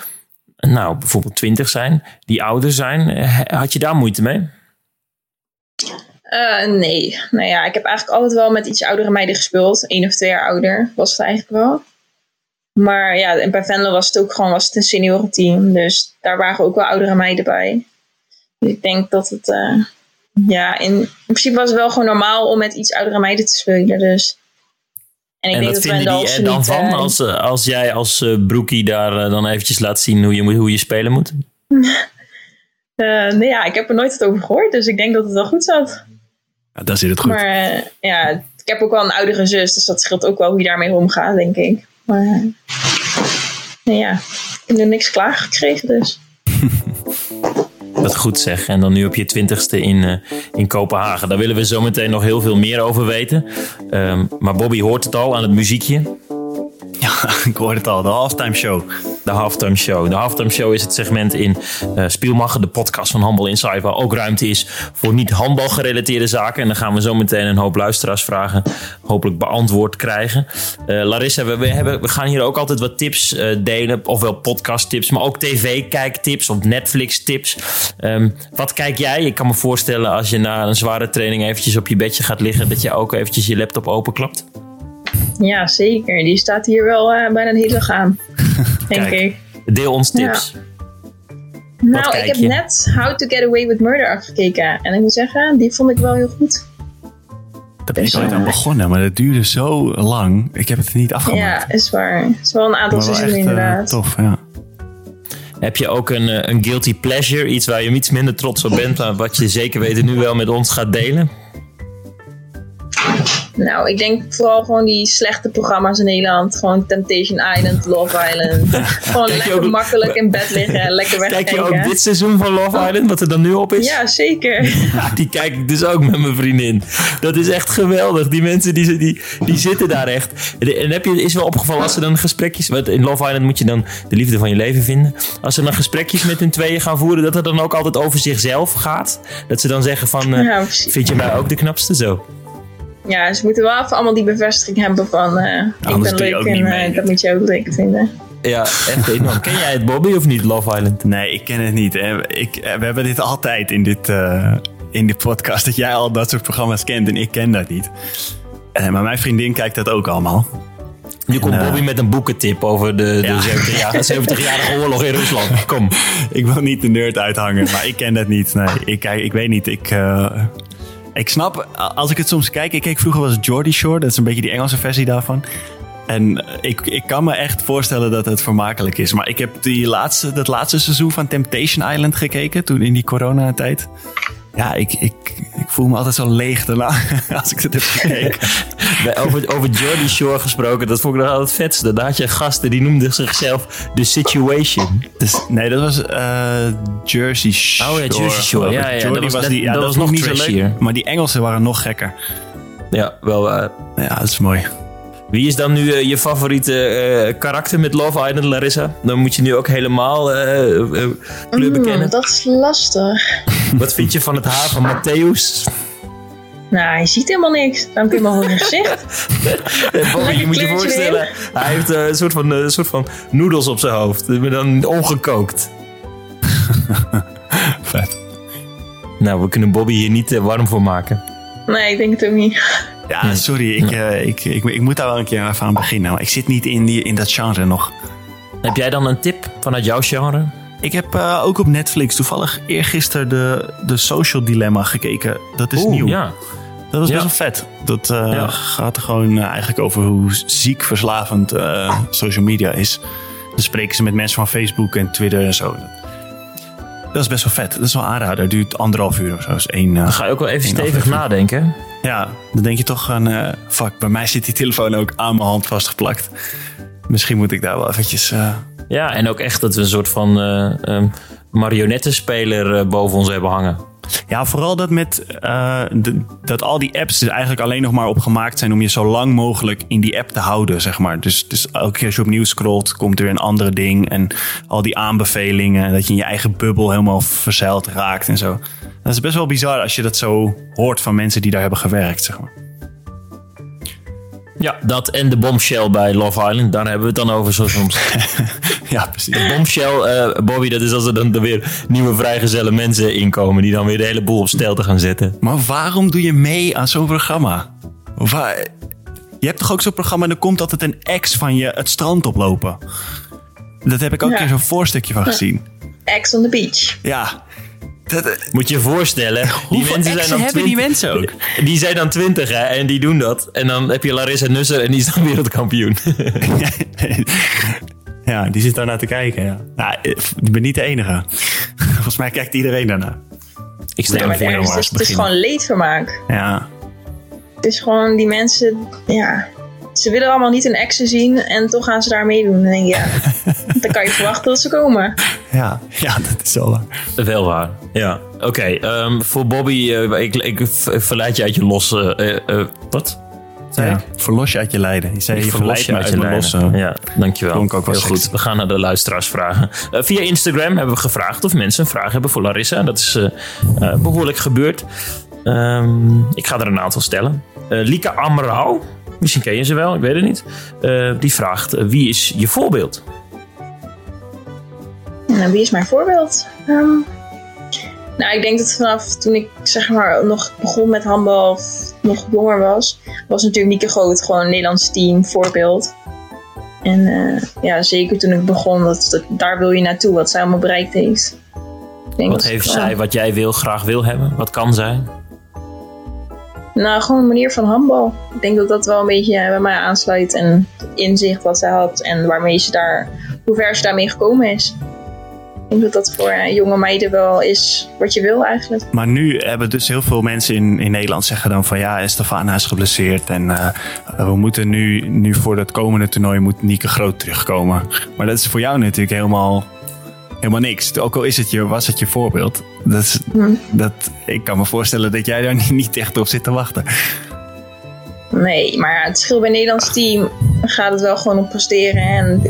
nou, bijvoorbeeld 20 zijn, die ouder zijn. Had je daar moeite mee? Eh, nee. Nou ja, ik heb eigenlijk altijd wel met iets oudere meiden gespeeld. Eén of twee jaar ouder was het eigenlijk wel. Maar ja, en bij Venlo was het ook gewoon was het een seniorenteam. Dus daar waren ook wel oudere meiden bij. Dus ik denk dat het... eh, ja, in, in principe was het wel gewoon normaal om met iets oudere meiden te spelen. Dus. En ik En denk wat dat vinden die er dan niet, van eh, als, eh, als jij als eh, broekie daar eh, dan eventjes laat zien hoe je, hoe je spelen moet? <laughs> eh, nee, ja, ik heb er nooit wat over gehoord. Dus ik denk dat het wel goed zat. Ja, daar zit het goed. Maar eh, ja, ik heb ook wel een oudere zus, dus dat scheelt ook wel hoe je daarmee omgaat, denk ik. Maar eh, ja, ik heb er niks klaar gekregen, dus. <laughs> Dat goed zeg. En dan nu op je twintigste in, eh, in Kopenhagen. Daar willen we zo meteen nog heel veel meer over weten. Ehm, maar Bobby hoort het al aan het muziekje. <laughs> Ik hoorde het al. De halftime show. De Halftime Show. De Halftime Show is het segment in Spielmacher, de podcast van Handbal Inside, waar ook ruimte is voor niet handbal gerelateerde zaken. En dan gaan we zo meteen een hoop luisteraarsvragen hopelijk beantwoord krijgen. Eh, Larissa, we, hebben, we gaan hier ook altijd wat tips eh, delen, ofwel podcast tips, maar ook tv-kijktips of Netflix tips. Ehm, wat kijk jij? Ik kan me voorstellen als je na een zware training eventjes op je bedje gaat liggen, dat je ook eventjes je laptop openklapt. Ja, zeker. Die staat hier wel eh, bijna een hele dag aan, <laughs> denk Kijk. ik. Deel ons tips. Nou, ik heb net How to Get Away with Murder afgekeken. En ik moet zeggen, die vond ik wel heel goed. Daar ben ik ooit aan begonnen, maar dat duurde zo lang. Ik heb het niet afgemaakt. Ja, is waar. Het is wel een aantal seizoenen eh, inderdaad. tof, ja. Heb je ook een, eh, een guilty pleasure? Iets waar je iets minder trots op bent, maar wat je zeker weten nu wel met ons gaat delen? Nou, ik denk vooral gewoon die slechte programma's in Nederland. Gewoon Temptation Island, Love Island. <laughs> gewoon lekker ook- makkelijk in bed liggen en lekker Kijk wegkijken. je ook dit seizoen van Love Island, wat er dan nu op is? Ja, zeker. <laughs> Die kijk ik dus ook met mijn vriendin. Dat is echt geweldig. Die mensen die, die, die zitten daar echt. En heb je, is wel opgevallen als ze dan gesprekjes... Want in Love Island moet je dan de liefde van je leven vinden. Als ze dan gesprekjes met hun tweeën gaan voeren... dat het dan ook altijd over zichzelf gaat. Dat ze dan zeggen van... eh, Ja, vind je mij ook de knapste zo? Ja, ze moeten wel even allemaal die bevestiging hebben van... eh, ik Anders ben doe je leuk ook en niet eh, mee. dat moet je ook leuk vinden. Ja, echt enorm. Ken jij het Bobby of niet, Love Island? Nee, ik ken het niet. hè. Ik, eh, we hebben dit altijd in dit, eh, in dit podcast. Dat jij al dat soort programma's kent en ik ken dat niet. Eh, maar mijn vriendin kijkt dat ook allemaal. Nu komt Bobby met een boekentip over de, de Ja. 70-jarige 70-jarige <laughs> oorlog in Rusland. Kom. Ik wil niet de nerd uithangen, maar ik ken dat niet. Nee, ik, ik weet niet. Ik, eh, ik snap, als ik het soms kijk... Ik keek vroeger was Geordie Shore. Dat is een beetje die Engelse versie daarvan. En ik, ik kan me echt voorstellen dat het vermakelijk is. Maar ik heb die laatste, dat laatste seizoen van Temptation Island gekeken. Toen in die coronatijd. Ja, ik, ik, ik voel me altijd zo leeg daarna <laughs> als ik dat heb gekeken. <laughs> Over, over Jordy Shore gesproken, dat vond ik nog altijd het vetste. Daar had je gasten die noemden zichzelf The Situation. Dus, nee, dat was eh, Jersey Shore. Oh ja, Jersey Shore. Ja, ja, Jordy dat was- die, dat- ja, dat dat was was nog niet zo leuk. Maar die Engelsen waren nog gekker. Ja, wel. Ja, dat is mooi. Wie is dan nu eh, je favoriete eh, karakter met Love Island, Larissa? Dan moet je nu ook helemaal eh, kleur Mm, bekennen. dat is lastig. <laughs> Wat vind je van het haar van Matthäus? Nou, je ziet helemaal niks. Dan heb je maar een gezicht. <laughs> Bobby, je moet je voorstellen, hij heeft een soort van, een soort van noedels op zijn hoofd. Maar dan ongekookt. <laughs> Vet. Nou, we kunnen Bobby hier niet warm voor maken. Nee, ik denk het ook niet. Ja, sorry. Ik, eh, ik, ik, ik moet daar wel een keer even aan beginnen. Maar ik zit niet in, die, in dat genre nog. Heb jij dan een tip vanuit jouw genre? Ik heb eh, ook op Netflix toevallig eergisteren de, de Social Dilemma gekeken. Dat is Oeh, nieuw. Ja. Dat was Ja. best wel vet. Dat eh, Ja. gaat er gewoon eigenlijk over hoe ziek verslavend social media is. Dan spreken ze met mensen van Facebook en Twitter en zo. Dat is best wel vet. Dat is wel een aanrader. Het duurt anderhalf uur of zo. Dat één, eh, Dan ga je ook wel even stevig aflevering. nadenken. Ja, dan denk je toch aan, eh, fuck, bij mij zit die telefoon ook aan mijn hand vastgeplakt. Misschien moet ik daar wel eventjes... eh, Ja, en ook echt dat we een soort van um, marionettenspeler eh, boven ons hebben hangen. Ja, vooral dat met de- dat al die apps er eigenlijk alleen nog maar op gemaakt zijn om je zo lang mogelijk in die app te houden, zeg maar. Dus, dus elke keer als je opnieuw scrolt, komt er weer een andere ding. En al die aanbevelingen, dat je in je eigen bubbel helemaal verzeild raakt en zo. Dat is best wel bizar als je dat zo hoort van mensen die daar hebben gewerkt, zeg maar. Ja, dat en de bombshell bij Love Island, daar hebben we het dan over zo soms. <laughs> Ja, precies. bombshell, eh, Bobby, dat is als er dan weer nieuwe vrijgezelle mensen inkomen... die dan weer de hele boel op stel te gaan zetten. Maar waarom doe je mee aan zo'n programma? Waar, je hebt toch ook zo'n programma en dan komt altijd een ex van je het strand oplopen. Dat heb ik ook Ja. een keer zo'n voorstukje van gezien. Ex on the beach. Ja. Dat, eh, Moet je je voorstellen, die mensen zijn dan hebben die 20 mensen ook? <laughs> Die zijn dan twintig hè, en die doen dat. En dan heb je Larissa Nusser en die is dan <laughs> wereldkampioen. <laughs> ja, die zit daar naar te kijken. Ja. Nou, ik ben niet de enige. Volgens mij kijkt iedereen daarnaar. Ik stel me maar voor het, is, gewoon leedvermaak. Ja. Het is gewoon die mensen, ja. Ze willen allemaal niet een exen zien en toch gaan ze daar meedoen. En dan denk je, ja, <laughs> dan kan je verwachten dat ze komen. Ja. ja, dat is zo waar. Wel waar, ja. Oké, ehm, voor Bobby, eh, ik, ik verleid je uit je los. eh, eh, wat? Ja. Verlos je uit je lijden. Je zei Ik je verlos je uit je lijden. losse. Ja, dankjewel. Klonk ook wel Heel goed. We gaan naar de luisteraarsvragen. Eh, via Instagram hebben we gevraagd of mensen een vraag hebben voor Larissa. En dat is eh, eh, behoorlijk gebeurd. Ehm, ik ga er een aantal stellen. Eh Lika Amrau, misschien ken je ze wel, ik weet het niet. Eh, die vraagt, eh, wie is je voorbeeld? Nou, wie is mijn voorbeeld? Ehm, nou, ik denk dat vanaf toen ik zeg maar nog begon met handbal of nog jonger was, was natuurlijk Nieke Groot gewoon een Nederlands team voorbeeld. En eh, ja, zeker toen ik begon, dat, dat, daar wil je naartoe, wat zij allemaal bereikt heeft. Wat heeft zij wat jij wil, graag wil hebben? Wat kan zij? Nou, gewoon een manier van handbal. Ik denk dat dat wel een beetje eh, bij mij aansluit. En het inzicht wat zij had en waarmee ze daar, hoe ver ze daarmee gekomen is. Ik denk dat dat voor eh, jonge meiden wel is wat je wil eigenlijk. Maar nu hebben dus heel veel mensen in, in Nederland zeggen dan van ja, Stefana is geblesseerd en eh, we moeten nu, nu voor het komende toernooi moet Nieke Groot terugkomen. Maar dat is voor jou natuurlijk helemaal, helemaal niks. Ook al is het je, was het je voorbeeld. Dat is, Hm. dat, ik kan me voorstellen dat jij daar niet, <laughs> niet echt op zit te wachten. Nee, maar het verschil bij het Nederlands team gaat het wel gewoon op presteren. En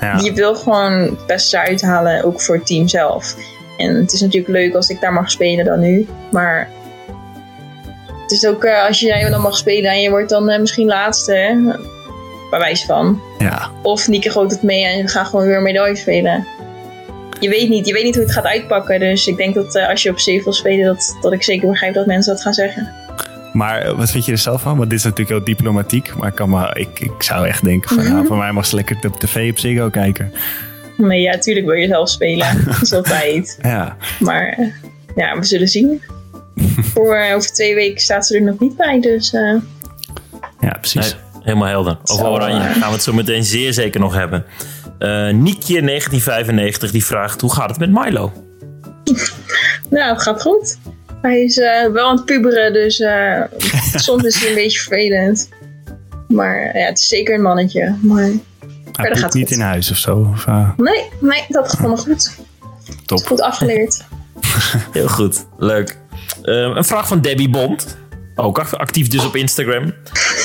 Ja, je wil gewoon het beste eruit halen, ook voor het team zelf. En het is natuurlijk leuk als ik daar mag spelen dan nu. Maar het is ook eh, als jij dan mag spelen en je wordt dan eh, misschien laatste, hè, bij wijze van. ja, Of Nieke gooit het mee en we gaan gewoon weer een medaille spelen. Je weet niet, je weet niet hoe het gaat uitpakken. Dus ik denk dat eh, als je op zee wil spelen, dat, dat ik zeker begrijp dat mensen dat gaan zeggen. maar eh, wat vind je er zelf van? Want dit is natuurlijk heel diplomatiek. Maar ik, kan maar, ik, ik zou echt denken van ja, <laughs> voor mij mag ze lekker op tv op Ziggo kijken. Nee, ja, tuurlijk wil je zelf spelen. <laughs> Dat is altijd. Ja, Maar eh, ja, we zullen zien. <laughs> Voor over twee weken staat ze er nog niet bij. Dus eh, ja precies. Nee, helemaal helder. Over Oranje gaan we het zo meteen zeer zeker nog hebben. Eh Niekje 1995 die vraagt, hoe gaat het met Milo? <laughs> nou, het gaat goed. Hij is eh, wel aan het puberen, dus eh, <laughs> soms is hij een beetje vervelend. Maar ja, het is zeker een mannetje. Maar Hij gaat niet goed. in huis of zo. Of, nee, nee, dat gaat allemaal goed. top. Goed afgeleerd. <laughs> Heel goed, leuk. Eh, een vraag van Debbie Bond. Ook act- actief dus op Instagram.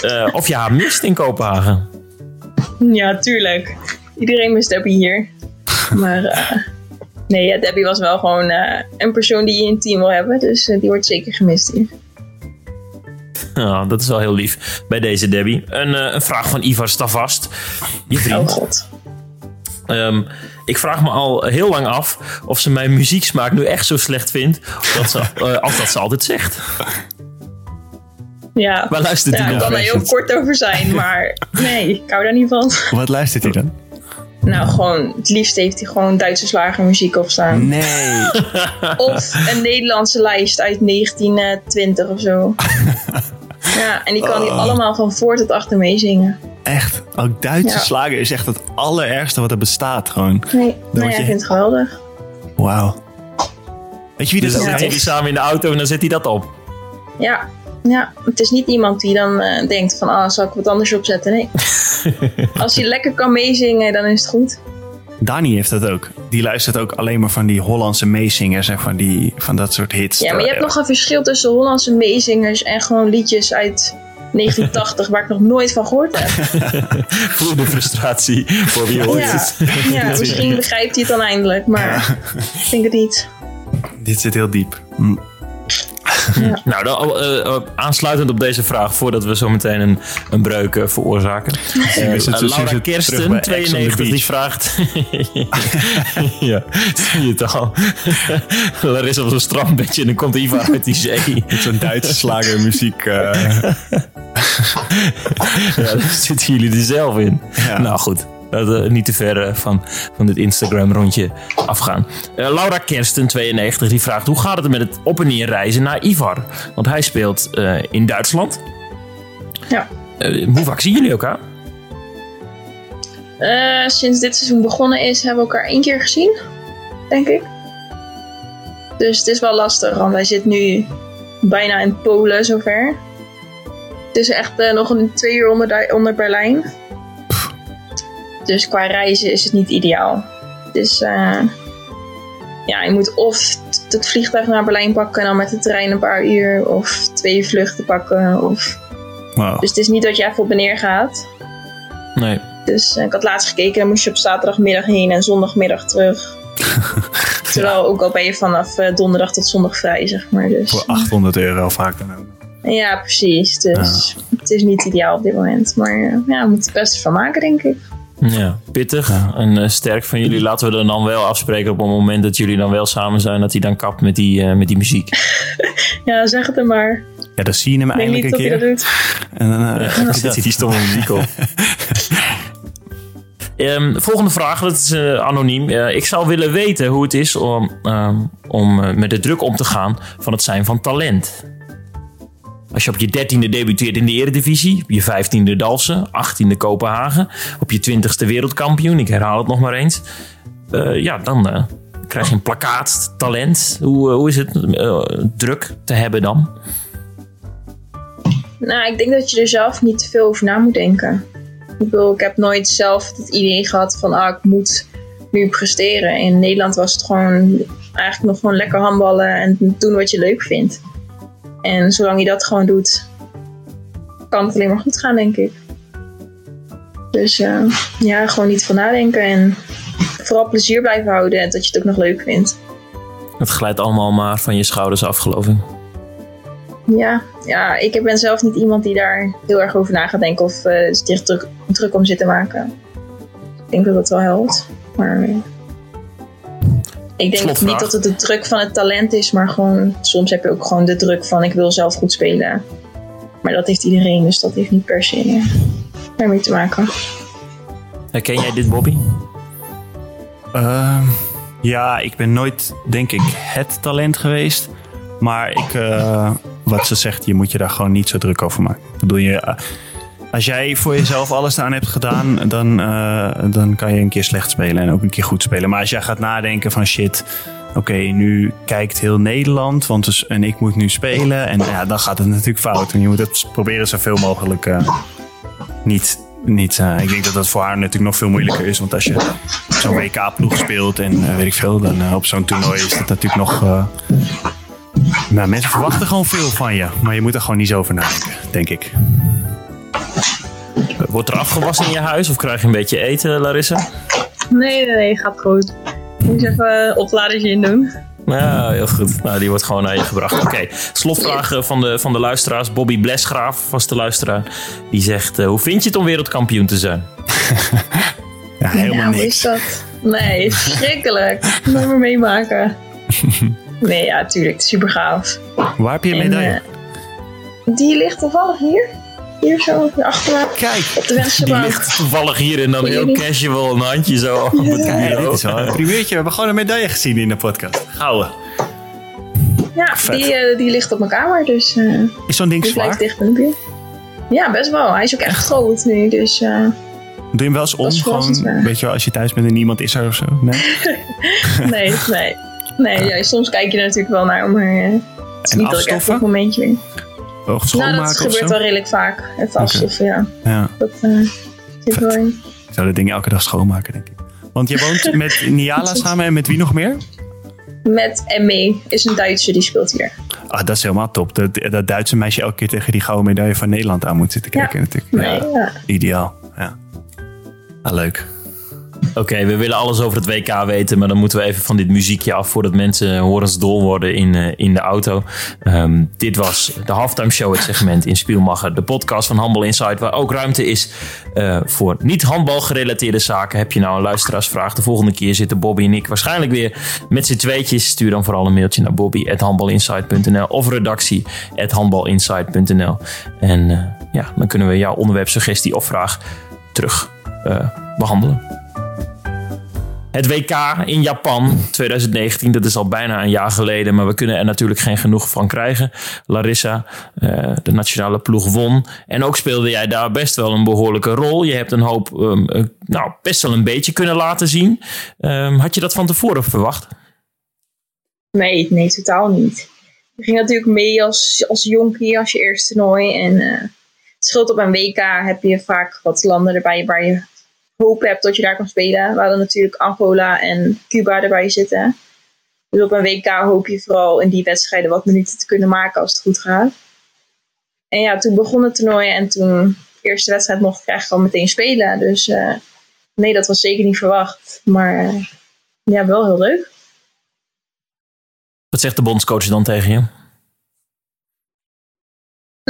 Eh, of je haar mist in Kopenhagen. Ja, tuurlijk. Iedereen mist Debbie hier. Maar eh, nee, ja, Debbie was wel gewoon eh, een persoon die je in het team wil hebben. Dus eh, die wordt zeker gemist hier. Ja, dat is wel heel lief bij deze Debbie. Een, eh, een vraag van Ivar Stavast. Je Oh vriend. god. Ehm, ik vraag me al heel lang af of ze mijn muzieksmaak nu echt zo slecht vindt. Dat ze, <laughs> als dat ze altijd zegt. Ja, Waar luistert ja hij ik nog? kan er heel kort over zijn, maar nee, ik hou daar niet van. Wat luistert hij dan? Nou, gewoon, het liefst heeft hij gewoon Duitse slagermuziek opstaan. Nee. <laughs> Of een Nederlandse lijst uit 1920 of zo. <laughs> Ja, en die kan hij allemaal van voor tot achter meezingen. Echt. Ook Duitse Ja. slager is echt het allerergste wat er bestaat. Gewoon. Nee, nee word hij je- vindt het geweldig. Wauw. Weet je wie Dus ook zitten jullie samen in de auto en dan zet hij dat op. Ja, Ja, het is niet iemand die dan eh, denkt van, ah, zal ik wat anders opzetten? Nee. <laughs> Als je lekker kan meezingen, dan is het goed. Dani heeft dat ook. Die luistert ook alleen maar van die Hollandse meezingers en van, die, van dat soort hits. Ja, maar je hebt nog een verschil tussen Hollandse meezingers en gewoon liedjes uit <laughs> 1980 waar ik nog nooit van gehoord heb. <laughs> Voel de frustratie voor wie hoort Ja, het. ja misschien begrijpt hij het dan eindelijk, maar ik denk het niet. Dit zit heel diep. Hm. <laughs> Nou, dan, eh, eh, aansluitend op deze vraag, voordat we zo meteen een, een breuk eh, veroorzaken. Zitten- Laura Kersten, the 92, die vraagt... <laughs> ja, zie je het al. <laughs> Larissa op zo'n strandbedje en dan komt Ivar uit die zee. Met zo'n Duitse slagermuziek. Ja, daar zitten jullie er zelf in. Ja. Nou goed, niet te ver eh, van, van dit Instagram-rondje afgaan. Eh, Laura Kersten, 92, die vraagt... hoe gaat het met het op en neer reizen naar Ivar? Want hij speelt eh, in Duitsland. Ja. Hoe vaak zien jullie elkaar? Sinds dit seizoen begonnen is, hebben we elkaar één keer gezien, denk ik. Dus het is wel lastig, want hij zit nu bijna in Polen zover. Het is echt nog een twee uur onder, onder Berlijn. Dus qua reizen is het niet ideaal. Dus eh, ja, je moet of het vliegtuig naar Berlijn pakken en dan met de trein een paar uur, of twee vluchten pakken. Of... wow. Dus het is niet dat je even op en neer gaat. Nee. Dus eh, ik had laatst gekeken, dan moest je op zaterdagmiddag heen en zondagmiddag terug. <laughs> Terwijl ook al ben je vanaf eh, donderdag tot zondag vrij, zeg maar. Dus. Voor 800 euro vaak dan ook. Ja, precies. Dus het is niet ideaal op dit moment. Maar ja, we moeten het beste van maken, denk ik. Ja, pittig en eh, sterk van jullie. Laten we er dan wel afspreken op het moment dat jullie dan wel samen zijn... dat hij dan kapt met die, eh, met die muziek. <laughs> Ja, zeg het er maar. Ja, dan zie je hem eindelijk een keer. dat doet. En dan, eh, <laughs> Dan zit hij die stomme muziek op. <laughs> Ehm, volgende vraag, dat is anoniem. Ik zou willen weten hoe het is om, ehm, om met de druk om te gaan van het zijn van talent. Als je op je dertiende debuteert in de eredivisie, op je vijftiende Dalsen, achttiende Kopenhagen, op je twintigste wereldkampioen, ik herhaal het nog maar eens. Eh, ja, dan eh, krijg je een plakkaat, talent. Hoe, eh, hoe is het druk te hebben dan? Nou, ik denk dat je er zelf niet te veel over na moet denken. Ik bedoel, ik heb nooit zelf het idee gehad van, ah, ik moet nu presteren. In Nederland was het gewoon eigenlijk nog gewoon lekker handballen en doen wat je leuk vindt. En zolang je dat gewoon doet, kan het alleen maar goed gaan, denk ik. Dus eh, ja, gewoon niet van nadenken en vooral plezier blijven houden en dat je het ook nog leuk vindt. Het glijdt allemaal maar van je schouders af, geloof ik. Ja, ja, ik ben zelf niet iemand die daar heel erg over na gaat denken of eh zich druk, druk om zit te maken. Ik denk dat dat wel helpt. Maar eh, ik denk Slotvraag. niet dat het de druk van het talent is, maar gewoon soms heb je ook gewoon de druk van ik wil zelf goed spelen. Maar dat heeft iedereen, dus dat heeft niet per se eh, daarmee te maken. Herken jij dit, Bobby? Ehm, ja, ik ben nooit, denk ik, het talent geweest. Maar ik, eh, wat ze zegt, je moet je daar gewoon niet zo druk over maken. Ik bedoel, je, eh, als jij voor jezelf alles aan hebt gedaan, dan, eh, dan kan je een keer slecht spelen en ook een keer goed spelen. Maar als jij gaat nadenken van shit, oké, nu kijkt heel Nederland, want dus, en ik moet nu spelen. En ja, dan gaat het natuurlijk fout. En je moet het proberen zoveel mogelijk eh, niet. niet eh, ik denk dat dat voor haar natuurlijk nog veel moeilijker is. Want als je zo'n WK-ploeg speelt en weet ik veel, dan op zo'n toernooi is dat natuurlijk nog. nou, mensen verwachten gewoon veel van je. Maar je moet er gewoon niet zo over nadenken, denk ik. Wordt er afgewassen in je huis of krijg je een beetje eten, Larissa? Nee, nee, nee, gaat goed. Moet je even een opladertje in doen. Ja, heel goed. Nou, die wordt gewoon naar je gebracht. Oké, slotvraag eh, van de, van de luisteraars. Bobby Blesgraaf, vaste luisteraar. Die zegt, eh, hoe vind je het om wereldkampioen te zijn? <laughs> Ja, helemaal nou, hoe niks. is dat? Nee, <laughs> verschrikkelijk. Nooit meer meemaken. Nee, ja, tuurlijk. Super gaaf. Waar heb je een En, medaille? eh, die ligt toevallig hier. Hier zo, achter. Kijk, Op de vensterbank. ligt toevallig hier en dan heel casual een handje zo op het dit is wel een primeurtje. We hebben gewoon een medaille gezien in de podcast. Gouden. Ja, die, eh, die ligt op mijn kamer, dus eh, Is zo'n ding zwaar? dicht in de buurt. Ja, best wel. Hij is ook echt groot nu, dus eh, Doe je hem wel eens om? Dat Gewoon, weet je wel, als je thuis bent en niemand is er of zo? Nee? <laughs> nee, nee. Nee, ja, soms kijk je er natuurlijk wel naar, maar eh, het is En niet dat ik echt afstoffen? op een momentje. Of schoonmaken nou, dat of gebeurt wel redelijk vaak. Even afstoffen, ja. Ja, Dat zit wel in. ik zou dat ding elke dag schoonmaken, denk ik. Want je woont <laughs> met Niala samen en met wie nog meer? Met Emme is een Duitser die speelt hier. Ah, dat is helemaal top. Dat, dat Duitse meisje elke keer tegen die gouden medaille van Nederland aan moet zitten kijken natuurlijk. Nee, Ja, ja. ideaal. Ja. Ah, leuk. Oké, we willen alles over het WK weten, maar dan moeten we even van dit muziekje af voordat mensen horensdol worden in, eh, in de auto. Ehm, dit was de Halftime Show, het segment in Spielmacher, de podcast van Handbal Insight, waar ook ruimte is eh, voor niet handbal gerelateerde zaken. Heb je nou een luisteraarsvraag? De volgende keer zitten Bobby en ik waarschijnlijk weer met z'n tweetjes. Stuur dan vooral een mailtje naar bobby.handbalinsight.nl of redactie.handbalinsight.nl En eh, ja, dan kunnen we jouw onderwerp, suggestie of vraag terug eh, behandelen. Het WK in Japan 2019, dat is al bijna een jaar geleden, maar we kunnen er natuurlijk geen genoeg van krijgen. Larissa, eh, de nationale ploeg, won. En ook speelde jij daar best wel een behoorlijke rol. Je hebt een hoop, ehm, eh, nou, best wel een beetje kunnen laten zien. Ehm, had je dat van tevoren verwacht? Nee, nee, totaal niet. Je ging natuurlijk mee als, als jonkie, als je eerste toernooi. En eh scheelt op een WK heb je vaak wat landen erbij waar je hoop hebt dat je daar kan spelen. We hadden natuurlijk Angola en Cuba erbij zitten. Dus op een WK hoop je vooral in die wedstrijden wat minuten te kunnen maken als het goed gaat. En ja, toen begon het toernooi en toen de eerste wedstrijd mocht ik eigenlijk al meteen spelen. Dus eh, nee, dat was zeker niet verwacht. Maar eh, ja, wel heel leuk. Wat zegt de bondscoach dan tegen je?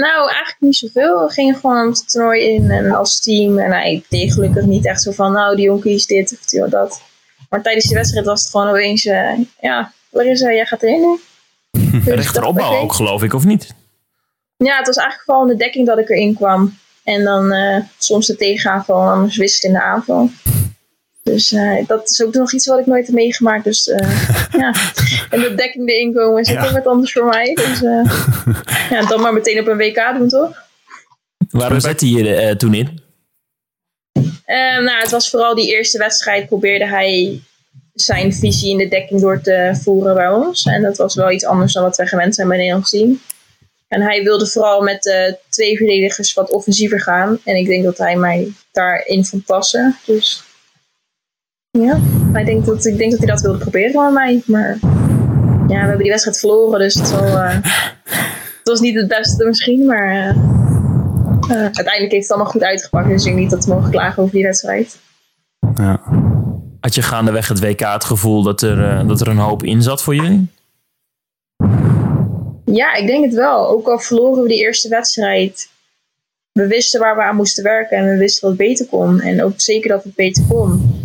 Nou, eigenlijk niet zoveel. We gingen gewoon het toernooi in en als team. En hij deed gelukkig niet echt zo van, nou, die jonkies dit of die dat. Maar tijdens die wedstrijd was het gewoon opeens, eh, ja, Larissa, jij gaat erin nu. <laughs> Dus ik Rechteropbouw ook, geloof ik, of niet? Ja, het was eigenlijk vooral in de dekking dat ik erin kwam. En dan eh, soms de tegenaanval en anders wisselen in de aanval. Dus eh, dat is ook nog iets wat ik nooit heb meegemaakt. Dus eh, <laughs> ja, en de dekking erin komen is ook Ja. wat anders voor mij. Dus eh, <laughs> ja, dan maar meteen op een WK doen, toch? Waarom zette je je eh, toen in? Eh, nou, het was vooral die eerste wedstrijd probeerde hij zijn visie in de dekking door te voeren bij ons. En dat was wel iets anders dan wat wij gewend zijn bij Nederlands team. En hij wilde vooral met de twee verdedigers wat offensiever gaan. En ik denk dat hij mij daarin vond passen. Dus ja, hij denkt dat, ik denk dat hij dat wilde proberen met mij. Maar ja, we hebben die wedstrijd verloren, dus het, zal, eh, het was niet het beste misschien. Maar eh, eh, uiteindelijk heeft het allemaal goed uitgepakt. Dus ik denk niet dat we mogen klagen over die wedstrijd. Ja. Had je gaandeweg het WK het gevoel dat er, dat er een hoop in zat voor jullie? Ja, ik denk het wel. Ook al verloren we die eerste wedstrijd. We wisten waar we aan moesten werken en we wisten wat beter kon. En ook zeker dat het beter kon.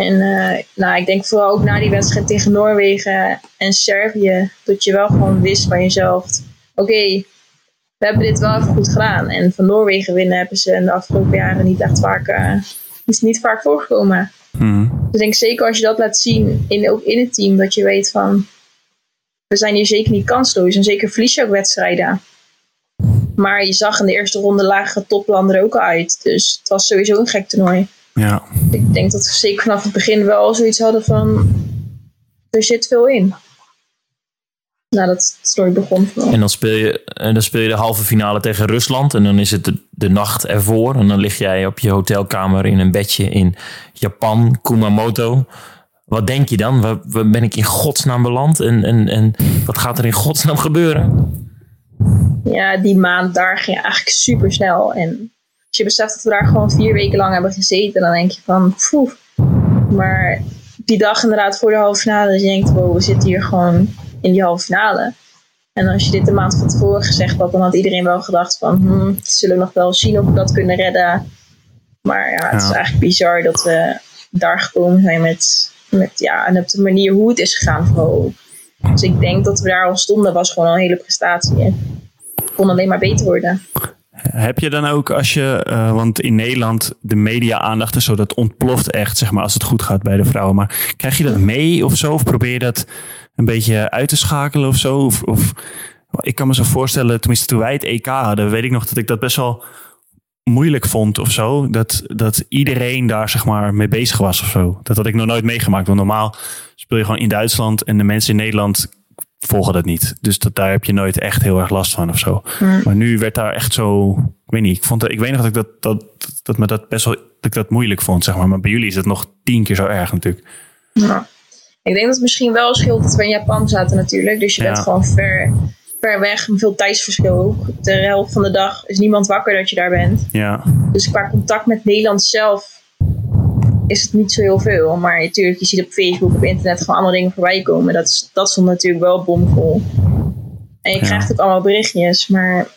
En eh, nou, ik denk vooral ook na die wedstrijd tegen Noorwegen en Servië. Dat je wel gewoon wist van jezelf. Oké, we hebben dit wel even goed gedaan. En van Noorwegen winnen hebben ze in de afgelopen jaren niet echt vaak, eh, is niet vaak voorgekomen. Mhm. Dus ik denk zeker als je dat laat zien, in, ook in het team, dat je weet van, we zijn hier zeker niet kansloos. En zeker verlies je ook wedstrijden. Maar je zag in de eerste ronde lagen toplanden er ook al uit. Dus het was sowieso een gek toernooi. Ja. Ik denk dat we zeker vanaf het begin wel zoiets hadden van, er zit veel in. Nou, dat het toernooi begon vooral. En dan speel, je, en dan speel je de halve finale tegen Rusland. En dan is het de, de nacht ervoor. En dan lig jij op je hotelkamer in een bedje in Japan, Kumamoto. Wat denk je dan? Waar, waar ben ik in godsnaam beland? En, en, en wat gaat er in godsnaam gebeuren? Ja, die maand daar ging eigenlijk super snel. En als je beseft dat we daar gewoon vier weken lang hebben gezeten, dan denk je van, poeh. Maar die dag inderdaad voor de halve finale, dus je denkt, wow, we zitten hier gewoon in die halve finale. En als je dit een maand van tevoren gezegd had, dan had iedereen wel gedacht van, hmm, zullen we nog wel zien of we dat kunnen redden. Maar ja, het is eigenlijk bizar dat we daar gekomen zijn met, met ja, en op de manier hoe het is gegaan vooral. Dus ik denk dat we daar al stonden, was gewoon al een hele prestatie. En het kon alleen maar beter worden. Heb je dan ook als je, eh, want in Nederland de media-aandacht is zo, dat ontploft echt, zeg maar, als het goed gaat bij de vrouwen. Maar krijg je dat mee of zo? Of probeer je dat een beetje uit te schakelen of zo? Of, of ik kan me zo voorstellen, tenminste toen wij het EK hadden, weet ik nog dat ik dat best wel moeilijk vond of zo. Dat, dat iedereen daar zeg maar mee bezig was of zo. Dat had ik nog nooit meegemaakt. Want normaal speel je gewoon in Duitsland en de mensen in Nederland volgen dat niet. Dus dat, daar heb je nooit echt heel erg last van of zo. Hmm. Maar nu werd daar echt zo, ik weet niet, ik, vond, ik weet nog dat ik dat, dat, dat me dat best wel, dat ik dat moeilijk vond, zeg maar. Maar bij jullie is het nog tien keer zo erg natuurlijk. Ja. Ik denk dat het misschien wel scheelt dat we in Japan zaten natuurlijk. Dus je bent Ja. gewoon ver, ver weg. Veel tijdsverschil ook. De helft van de dag is niemand wakker dat je daar bent. Ja, Dus qua contact met Nederland zelf is het niet zo heel veel. Maar natuurlijk, je ziet op Facebook, op internet gewoon allemaal dingen voorbij komen. Dat, is, dat stond natuurlijk wel bomvol. En je Ja. krijgt ook allemaal berichtjes. Maar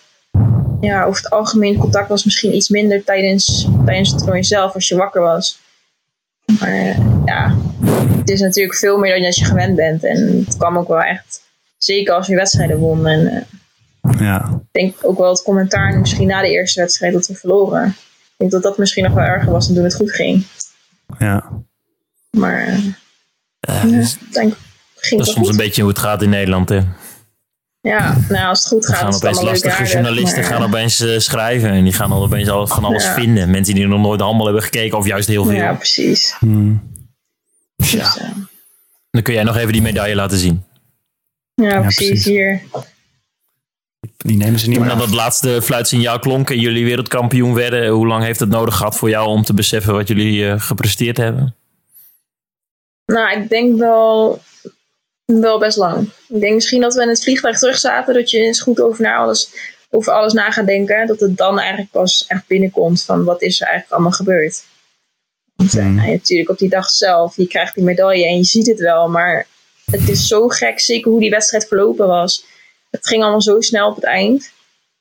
ja, over het algemeen contact was misschien iets minder tijdens, tijdens het toernooi zelf als je wakker was. Maar ja, het is natuurlijk veel meer dan je gewend bent. En het kwam ook wel echt, zeker als je wedstrijden won. En eh, ja, ik denk ook wel het commentaar misschien na de eerste wedstrijd dat we verloren. Ik denk dat dat misschien nog wel erger was dan toen het goed ging. Ja. Maar eh, Eh, ja, dus- ik denk, ging Dat is soms goed. een beetje hoe het gaat in Nederland. Hè. Ja, nou als het goed Dan gaat, gaan is het opeens allemaal lastige aardig, journalisten maar, gaan opeens eh, schrijven. En die gaan dan opeens alles van alles Ja. vinden. Mensen die nog nooit handbal hebben gekeken of juist heel veel. Ja, precies. hmm. Dus, Ja. eh, Dan kun jij nog even die medaille laten zien. ja, precies. precies. Hier. Die nemen ze niet meer Nadat het laatste fluitsignaal klonk en jullie wereldkampioen werden, hoe lang heeft het nodig gehad voor jou om te beseffen wat jullie eh, gepresteerd hebben? Nou, ik denk wel, wel best lang. Ik denk misschien dat we in het vliegtuig terug zaten, dat je eens goed over, na alles, over alles na gaat denken. Dat het dan eigenlijk pas echt binnenkomt van wat is er eigenlijk allemaal gebeurd. Want, eh, Hmm. nou natuurlijk op die dag zelf, je krijgt die medaille en je ziet het wel, maar het is zo gek, zeker hoe die wedstrijd verlopen was. Het ging allemaal zo snel op het eind.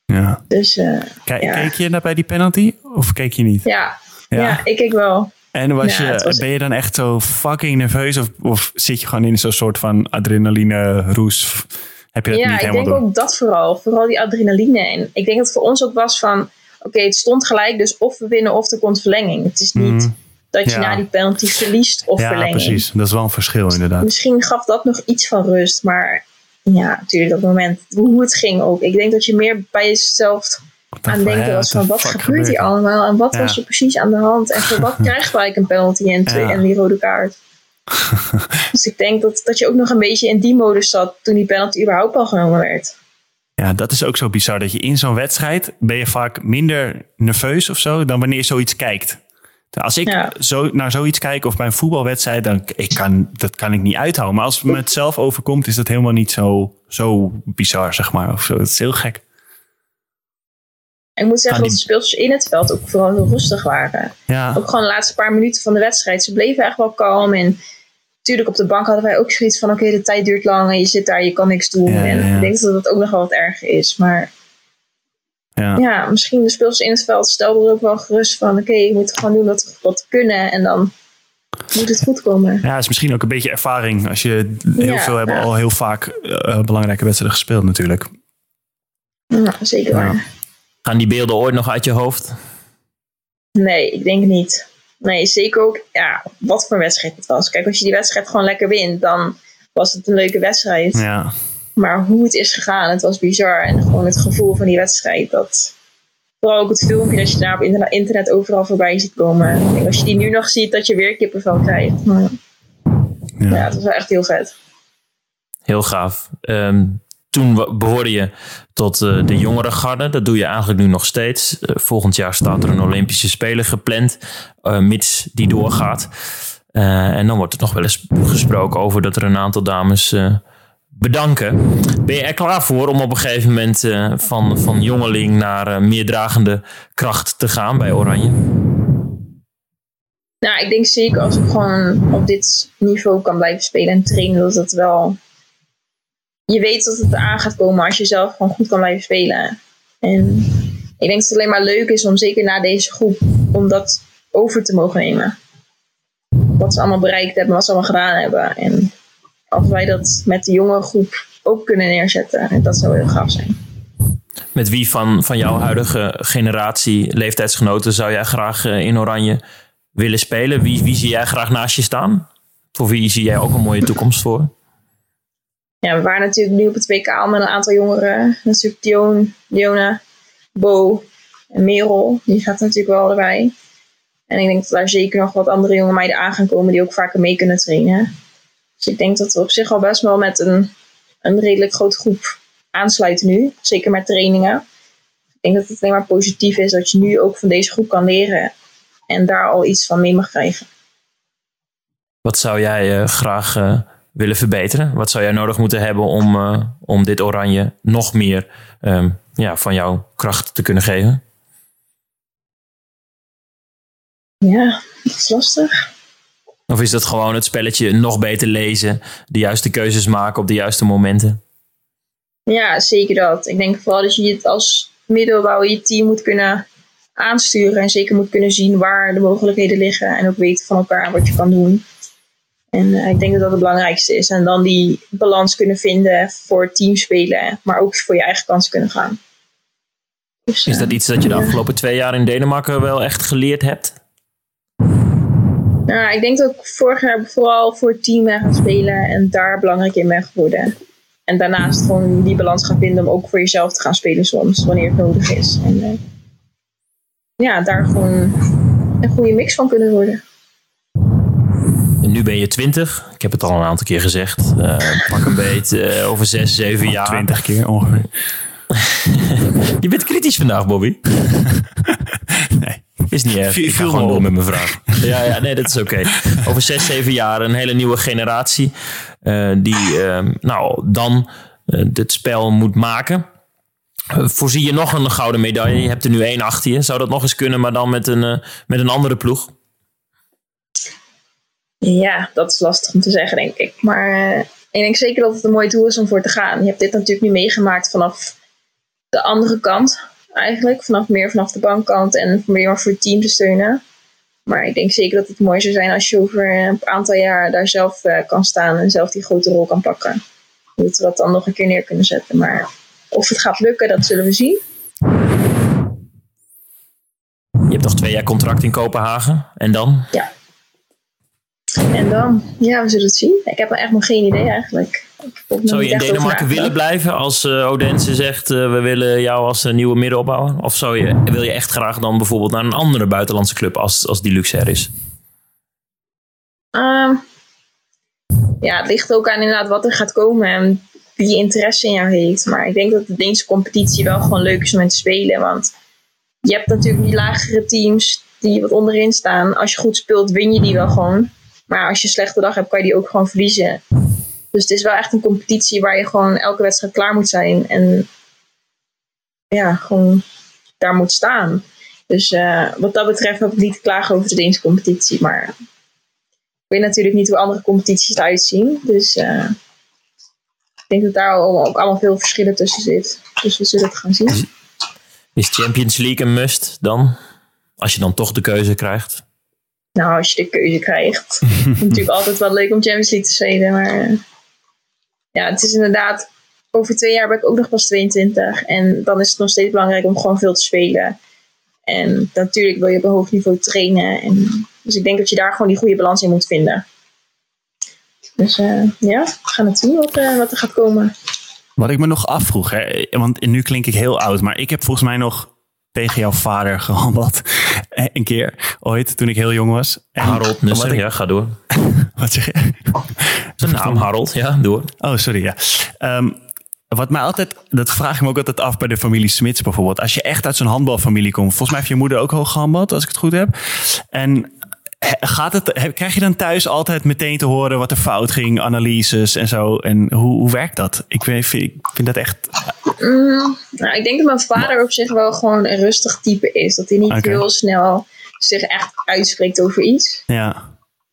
Ja. Dus eh, Kijk, Ja. Keek je naar bij die penalty? Of keek je niet? ja, ja. ik ik wel. En was Ja, je, was- ben je dan echt zo fucking nerveus? Of, of zit je gewoon in zo'n soort van adrenaline roes? Heb je dat Ja, niet ik helemaal denk door? ook dat vooral. Vooral die adrenaline. En ik denk dat het voor ons ook was van... Oké, het stond gelijk, dus of we winnen of er komt verlenging. Het is niet Mm, dat je ja. na die penalty verliest of ja, verlenging. precies. Dat is wel een verschil inderdaad. Misschien gaf dat nog iets van rust. Maar ja, natuurlijk, op het moment hoe het ging ook. Ik denk dat je meer bij jezelf aan denken was van... Wat gebeurt hier er? allemaal? En wat Ja. was er precies aan de hand? En voor wat <laughs> krijgen wij een penalty en, twee, Ja. en die rode kaart? <laughs> dus ik denk dat, dat je ook nog een beetje in die modus zat... toen die penalty überhaupt al genomen werd. Ja, dat is ook zo bizar. Dat je in zo'n wedstrijd ben je vaak minder nerveus of zo dan wanneer je zoiets kijkt. Als ik Ja. zo, naar zoiets kijk of bij een voetbalwedstrijd, dan ik kan, dat kan ik niet uithouden. Maar als het me het zelf overkomt, is dat helemaal niet zo, zo bizar, zeg maar. Of zo. Het is heel gek. Ik moet zeggen dat de speelsters in het veld ook vooral heel rustig waren. Ja, Ook gewoon de laatste paar minuten van de wedstrijd. Ze bleven echt wel kalm. En natuurlijk op de bank hadden wij ook zoiets van... Oké, de tijd duurt lang en je zit daar, je kan niks doen. Ja, en ja. ik denk dat dat ook nog wel wat erger is. Maar ja. ja, misschien de speelsters in het veld stelden er ook wel gerust van... Oké, je moet gewoon doen wat, wat we kunnen. En dan moet het goed komen. Ja, is misschien ook een beetje ervaring. Als je heel Ja, veel hebben ja. al heel vaak eh, belangrijke wedstrijden gespeeld natuurlijk. Ja, zeker Ja. waar. Gaan die beelden ooit nog uit je hoofd? Nee, ik denk niet. Nee, zeker ook ja, wat voor wedstrijd het was. Kijk, als je die wedstrijd gewoon lekker wint... dan was het een leuke wedstrijd. Ja, Maar hoe het is gegaan, het was bizar. En gewoon het gevoel van die wedstrijd. Dat, vooral ook het filmpje dat je daar op internet, overal voorbij ziet komen. Als je die nu nog ziet, dat je weer kippenvel krijgt. Maar ja. ja, het was wel echt heel vet. Heel gaaf. Ehm, toen behoorde je tot eh, de jongere garde. Dat doe je eigenlijk nu nog steeds. Eh, volgend jaar staat er een Olympische Spelen gepland, eh, mits die doorgaat. En dan wordt er nog wel eens gesproken over dat er een aantal dames bedanken. Ben je er klaar voor om op een gegeven moment eh, van, van jongeling naar eh, meerdragende kracht te gaan bij Oranje? Nou, ik denk zeker als ik gewoon op dit niveau kan blijven spelen en trainen, dat het wel. Je weet dat het aan gaat komen als je zelf gewoon goed kan blijven spelen. En ik denk dat het alleen maar leuk is om zeker na deze groep, om dat over te mogen nemen. Wat ze allemaal bereikt hebben, wat ze allemaal gedaan hebben. En als wij dat met de jonge groep ook kunnen neerzetten, dat zou heel gaaf zijn. Met wie van, van jouw huidige generatie, leeftijdsgenoten, zou jij graag eh, in Oranje willen spelen? Wie, wie zie jij graag naast je staan? Voor wie zie jij ook een mooie toekomst voor? Ja, we waren natuurlijk nu op het WK al met een aantal jongeren. Natuurlijk Dion, Diona, Bo en Merel. Die gaat natuurlijk wel erbij. En ik denk dat daar zeker nog wat andere jonge meiden aan gaan komen die ook vaker mee kunnen trainen. Dus ik denk dat we op zich al best wel met een een redelijk grote groep aansluiten nu. Zeker met trainingen. Ik denk dat het alleen maar positief is dat je nu ook van deze groep kan leren. En daar al iets van mee mag krijgen. Wat zou jij uh, graag uh, willen verbeteren? Wat zou jij nodig moeten hebben om, uh, om dit oranje nog meer um, ja, van jouw kracht te kunnen geven? Ja, dat is lastig. Of is dat gewoon het spelletje nog beter lezen, de juiste keuzes maken op de juiste momenten? Ja, zeker dat. Ik denk vooral dat je het als middelbouwer je team moet kunnen aansturen en zeker moet kunnen zien waar de mogelijkheden liggen en ook weten van elkaar wat je kan doen. En uh, ik denk dat dat het belangrijkste is. En dan die balans kunnen vinden voor teamspelen, maar ook voor je eigen kansen kunnen gaan. Dus, is dat iets dat je de afgelopen twee jaar in Denemarken wel echt geleerd hebt? Nou, ik denk dat ik vorig jaar vooral voor het team ben gaan spelen en daar belangrijk in ben geworden. En daarnaast gewoon die balans gaan vinden om ook voor jezelf te gaan spelen soms, wanneer het nodig is. En uh, ja, daar gewoon een goede mix van kunnen worden. En nu ben je 20. Ik heb het al een aantal keer gezegd. Uh, pak een beet uh, over 6, 7 jaar. 20 keer ongeveer. <laughs> je bent kritisch vandaag, Bobby. <laughs> nee. Is niet erg. Ik ga gewoon door met mijn vraag. <laughs> Ja, ja, nee, dat is oké. Okay. <laughs> Over 6, 7 jaar een hele nieuwe generatie. Uh, die uh, nou, dan uh, het spel moet maken. voorzie je nog een gouden medaille? Je hebt er nu één achter je. Zou dat nog eens kunnen, maar dan met een, met een andere ploeg? Ja, dat is lastig om te zeggen, denk ik. Maar ik denk zeker dat het een mooi doel is om voor te gaan. Je hebt dit natuurlijk nu meegemaakt vanaf de andere kant, eigenlijk. Vanaf meer vanaf de bankkant en meer voor het team te steunen. Maar ik denk zeker dat het mooi zou zijn als je over een aantal jaar daar zelf uh, kan staan en zelf die grote rol kan pakken. Dat we dat dan nog een keer neer kunnen zetten. Maar of het gaat lukken, dat zullen we zien. Je hebt nog twee jaar contract in Kopenhagen. En dan? Ja. En dan? Ja, we zullen het zien. Ik heb echt nog geen idee eigenlijk. Zou je in Denemarken willen blijven als uh, Odense zegt uh, we willen jou als uh, nieuwe middenopbouwer? Of zou je, wil je echt graag dan bijvoorbeeld naar een andere buitenlandse club als, als die luxe er is? Uh, ja, het ligt ook aan inderdaad wat er gaat komen en wie interesse in jou heeft. Maar ik denk dat de Deense competitie wel gewoon leuk is om in te spelen. Want je hebt natuurlijk die lagere teams die wat onderin staan. Als je goed speelt, win je die wel gewoon. Maar als je een slechte dag hebt, kan je die ook gewoon verliezen. Dus het is wel echt een competitie waar je gewoon elke wedstrijd klaar moet zijn. En ja, gewoon daar moet staan. Dus uh, wat dat betreft heb ik niet te klagen over de Deense competitie. Maar ik weet natuurlijk niet hoe andere competities eruit zien. Dus uh, ik denk dat daar ook allemaal veel verschillen tussen zit. Dus we zullen het gaan zien. Is Champions League een must dan? Als je dan toch de keuze krijgt? Nou, als je de keuze krijgt. natuurlijk <laughs> altijd wel leuk om Champions League te spelen. Maar ja, het is inderdaad. Over twee jaar ben ik ook nog pas 22. En dan is het nog steeds belangrijk om gewoon veel te spelen. En natuurlijk wil je op een hoog niveau trainen. En, dus ik denk dat je daar gewoon die goede balans in moet vinden. Dus uh, ja, we gaan het zien wat, uh, wat er gaat komen. Wat ik me nog afvroeg, hè, want nu klink ik heel oud, maar ik heb volgens mij nog tegen jouw vader gehandeld. Een keer, ooit, toen ik heel jong was. En Harold Nusser, ik... ja, ga door. <laughs> wat zeg je? <laughs> Zijn naam Harold, ja, door. Oh, sorry, ja. Um, wat mij altijd, dat vraag ik me ook altijd af bij de familie Smits bijvoorbeeld. Als je echt uit zo'n handbalfamilie komt. Volgens mij heeft je moeder ook hoog gehandbald, als ik het goed heb. En gaat het, krijg je dan thuis altijd meteen te horen wat er fout ging, analyses en zo? En hoe, hoe werkt dat? Ik vind, ik vind dat echt. Mm, nou, ik denk dat mijn vader op zich wel gewoon een rustig type is. Dat hij niet okay. heel snel zich echt uitspreekt over iets. Ja.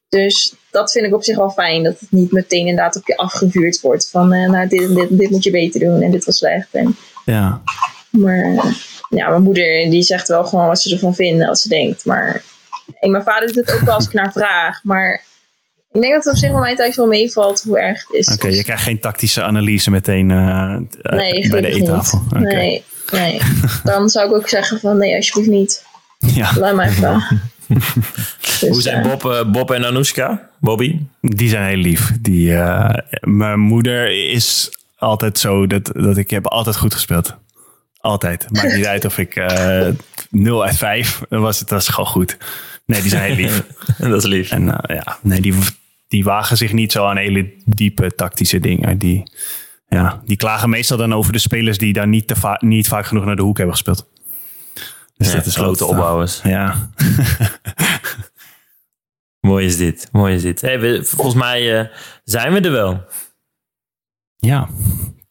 Dus dat vind ik op zich wel fijn. Dat het niet meteen inderdaad op je afgevuurd wordt. Van uh, nou, dit dit, dit moet je beter doen en dit was slecht. En, ja. Maar ja, mijn moeder die zegt wel gewoon wat ze ervan vindt, wat ze denkt. Maar en mijn vader doet het ook wel als ik naar vraag. Maar ik denk dat het op zich wel mij thuis wel meevalt hoe erg het is. Oké, okay, je krijgt geen tactische analyse meteen uh, nee, bij de eettafel. Okay. Nee, nee. Dan zou ik ook zeggen van nee, alsjeblieft niet. <laughs> Ja. Laat mij vragen. Hoe zijn Bob, uh, Bob en Anoushka, Bobby? Die zijn heel lief. Die, uh, mijn moeder is altijd zo dat, dat ik heb altijd goed gespeeld. Altijd. Maakt niet uit of ik uh, 0 uit 5 was. Het was gewoon goed. Nee, die zijn heel lief. <laughs> dat is lief. En ja, nee, die, die wagen zich niet zo aan hele diepe tactische dingen. Die, ja, die klagen meestal dan over de spelers die daar niet, te va- niet vaak genoeg naar de hoek hebben gespeeld. Dus Ja, dat is grote opbouwers. Ja. <laughs> Mooi is dit. Mooi is dit. Hey, we, volgens mij eh, zijn we er wel. ja.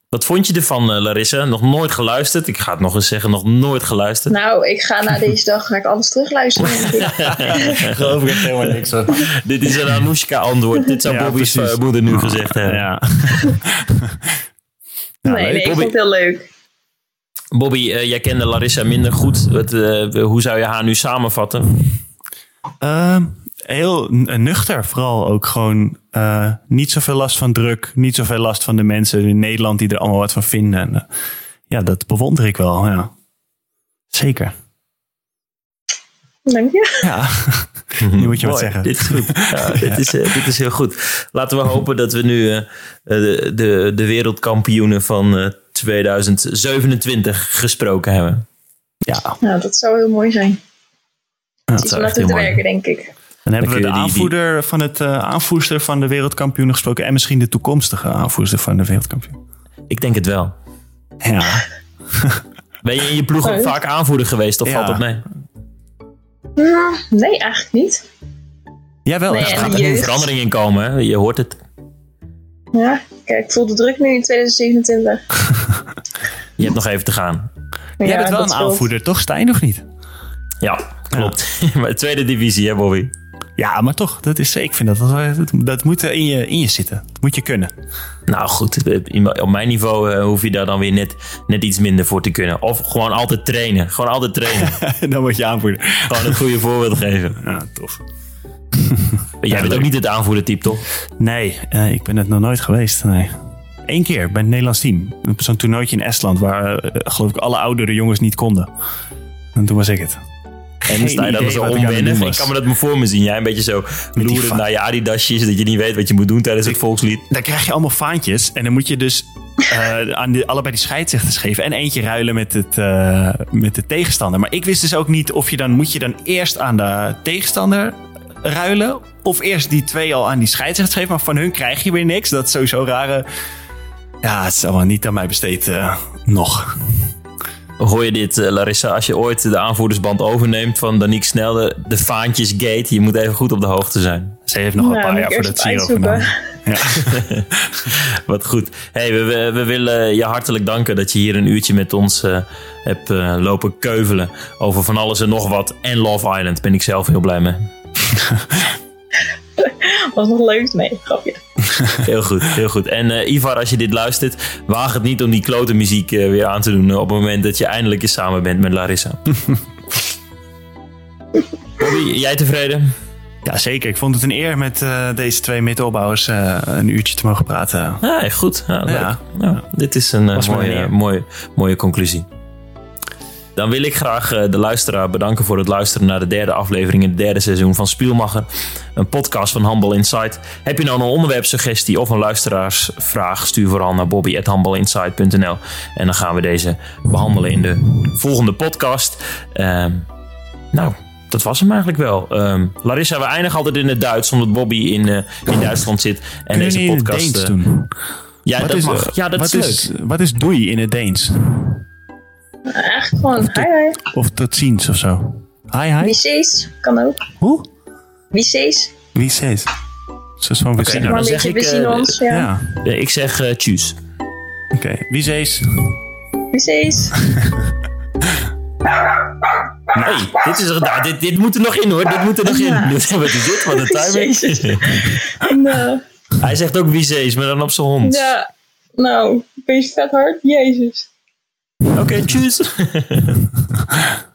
Wat vond je ervan, eh, Larissa? Nog nooit geluisterd. Ik ga het nog eens zeggen, nog nooit geluisterd. Nou, ik ga na deze dag ga ik alles terugluisteren. <laughs> geloof ik helemaal niks van. <laughs> Dit is een Anoushka-antwoord. Dit zou Ja, Bobby's precies. eh, moeder nu gezegd hebben. Ja. nee, nee, ik vond het heel leuk. Bobby, eh, jij kende Larissa minder goed. Wat, eh, hoe zou je haar nu samenvatten? Ehm, heel n- nuchter, vooral ook gewoon eh, niet zoveel last van druk, niet zoveel last van de mensen in Nederland die er allemaal wat van vinden. En, eh, ja, dat bewonder ik wel. Ja. Zeker. Dank je. Ja, <laughs> nu moet je wat zeggen. Dit is goed. <laughs> Ja, dit, is, eh, dit is heel goed. Laten we hopen dat we nu eh, eh, de, de, de wereldkampioenen van eh, 2027 gesproken hebben. Ja, Nou, dat zou heel mooi zijn. Dat zou echt heel te mooi werken, denk ik. dan hebben we de je die- die- aanvoerder van het eh, aanvoerster van de wereldkampioen gesproken en misschien de toekomstige aanvoerster van de wereldkampioen. Ik denk het wel. Ja, <laughs> <laughs> Ben je in je ploeg ook Oh. vaak aanvoerder geweest of Ja. valt dat mee? Hmm, Nee, eigenlijk niet. jawel. Nee, echt. en Gaat er nu verandering in komen, hè? je hoort het. Ja, kijk, ik voel de druk nu in 2027. <laughs> Je hebt nog even te gaan. Jij Ja, bent wel een aanvoerder, toch Stijn, of niet? Ja, klopt. <laughs> maar tweede divisie, hè Bobby? Ja, maar toch, dat is, ik vind dat, dat, moet in je, in je zitten. Dat moet je kunnen. Nou goed, in- op mijn niveau eh, hoef je daar dan weer net, net iets minder voor te kunnen. Of gewoon altijd trainen. Gewoon altijd trainen. <laughs> Dan word je aanvoerder. gewoon het goede voorbeeld geven. <laughs> Ja, tof. Jij bent leuk. ook niet het aanvoerdertype, toch? Nee, eh, ik ben het nog nooit geweest. Nee. Eén keer bij het Nederlands team. Op zo'n toernooitje in Estland waar eh, geloof ik alle oudere jongens niet konden. En toen was ik het. En sta je dan idee zo onwennig. Ik kan me dat me voor me zien. Jij een beetje zo loerend naar je adidasjes. Dat je niet weet wat je moet doen tijdens het volkslied. Dan krijg je allemaal vaantjes. En dan moet je dus eh, <laughs> aan de, allebei die scheidsrechters geven. En eentje ruilen met, het, eh, met de tegenstander. Maar ik wist dus ook niet of je dan... Moet je dan eerst aan de tegenstander ruilen? Of eerst die twee al aan die scheidsrechters geven? Maar van hun krijg je weer niks. Dat is sowieso rare... Ja, het is allemaal niet aan mij besteed eh, nog. Hoor je dit, eh, Larissa? Als je ooit de aanvoerdersband overneemt van Danique Snel, de, de vaantjes gate. Je moet even goed op de hoogte zijn. Ze heeft nog een Nou, paar jaar voordat ze hierover. Ja. <laughs> Wat goed. Hey, we, we, we willen je hartelijk danken dat je hier een uurtje met ons eh, hebt eh, lopen keuvelen over van alles en nog wat. En Love Island ben ik zelf heel blij mee. <laughs> Was nog leuk? Nee, grapje. <laughs> Heel goed, heel goed. En eh, Ivar, als je dit luistert, waag het niet om die klote muziek eh, weer aan te doen eh, op het moment dat je eindelijk eens samen bent met Larissa. <laughs> Bobby, jij tevreden? ja, zeker. Ik vond het een eer met eh, deze twee middenopbouwers eh, een uurtje te mogen praten. Ja, goed. Ja, leuk. Ja. Nou, dit is een mooie, mooie, mooie conclusie. Dan wil ik graag eh, de luisteraar bedanken voor het luisteren naar de derde aflevering in het derde seizoen van Spielmacher. Een podcast van Handbal Insight. Heb je nou een onderwerpsuggestie of een luisteraarsvraag? Stuur vooral naar bobby.handbalinsight.nl En dan gaan we deze behandelen in de volgende podcast. Ehm, nou, dat was hem eigenlijk wel. Ehm, Larissa, we eindigen altijd in het Duits, omdat Bobby in, eh, in Duitsland zit. En deze we niet in het podcast. Deens eh, doen? ja, Wat dat is, mag. Ja, dat wat is, leuk. Wat is doei in het Deens? Eigenlijk gewoon hi hi. Of tot ziens of zo? Hi hi? Wie sees? Kan ook. Hoe? Wie sees? Wie says? Zo is van we zien een zeg ik, we zien ons, ja. Ja, Ja, Ik zeg eh tjus. oké. Wie says? Wie sees? Hey, dit, is er, nou, dit, dit moet er nog in hoor. Dit moet er nog in. Dit- Wat is dit? Wat een <laughs> timing. <laughs> Eh, Hij zegt ook wie ze is, maar dan op zijn hond. ja, nou, ben je vet hard? Jezus. Oké, tjus. <laughs>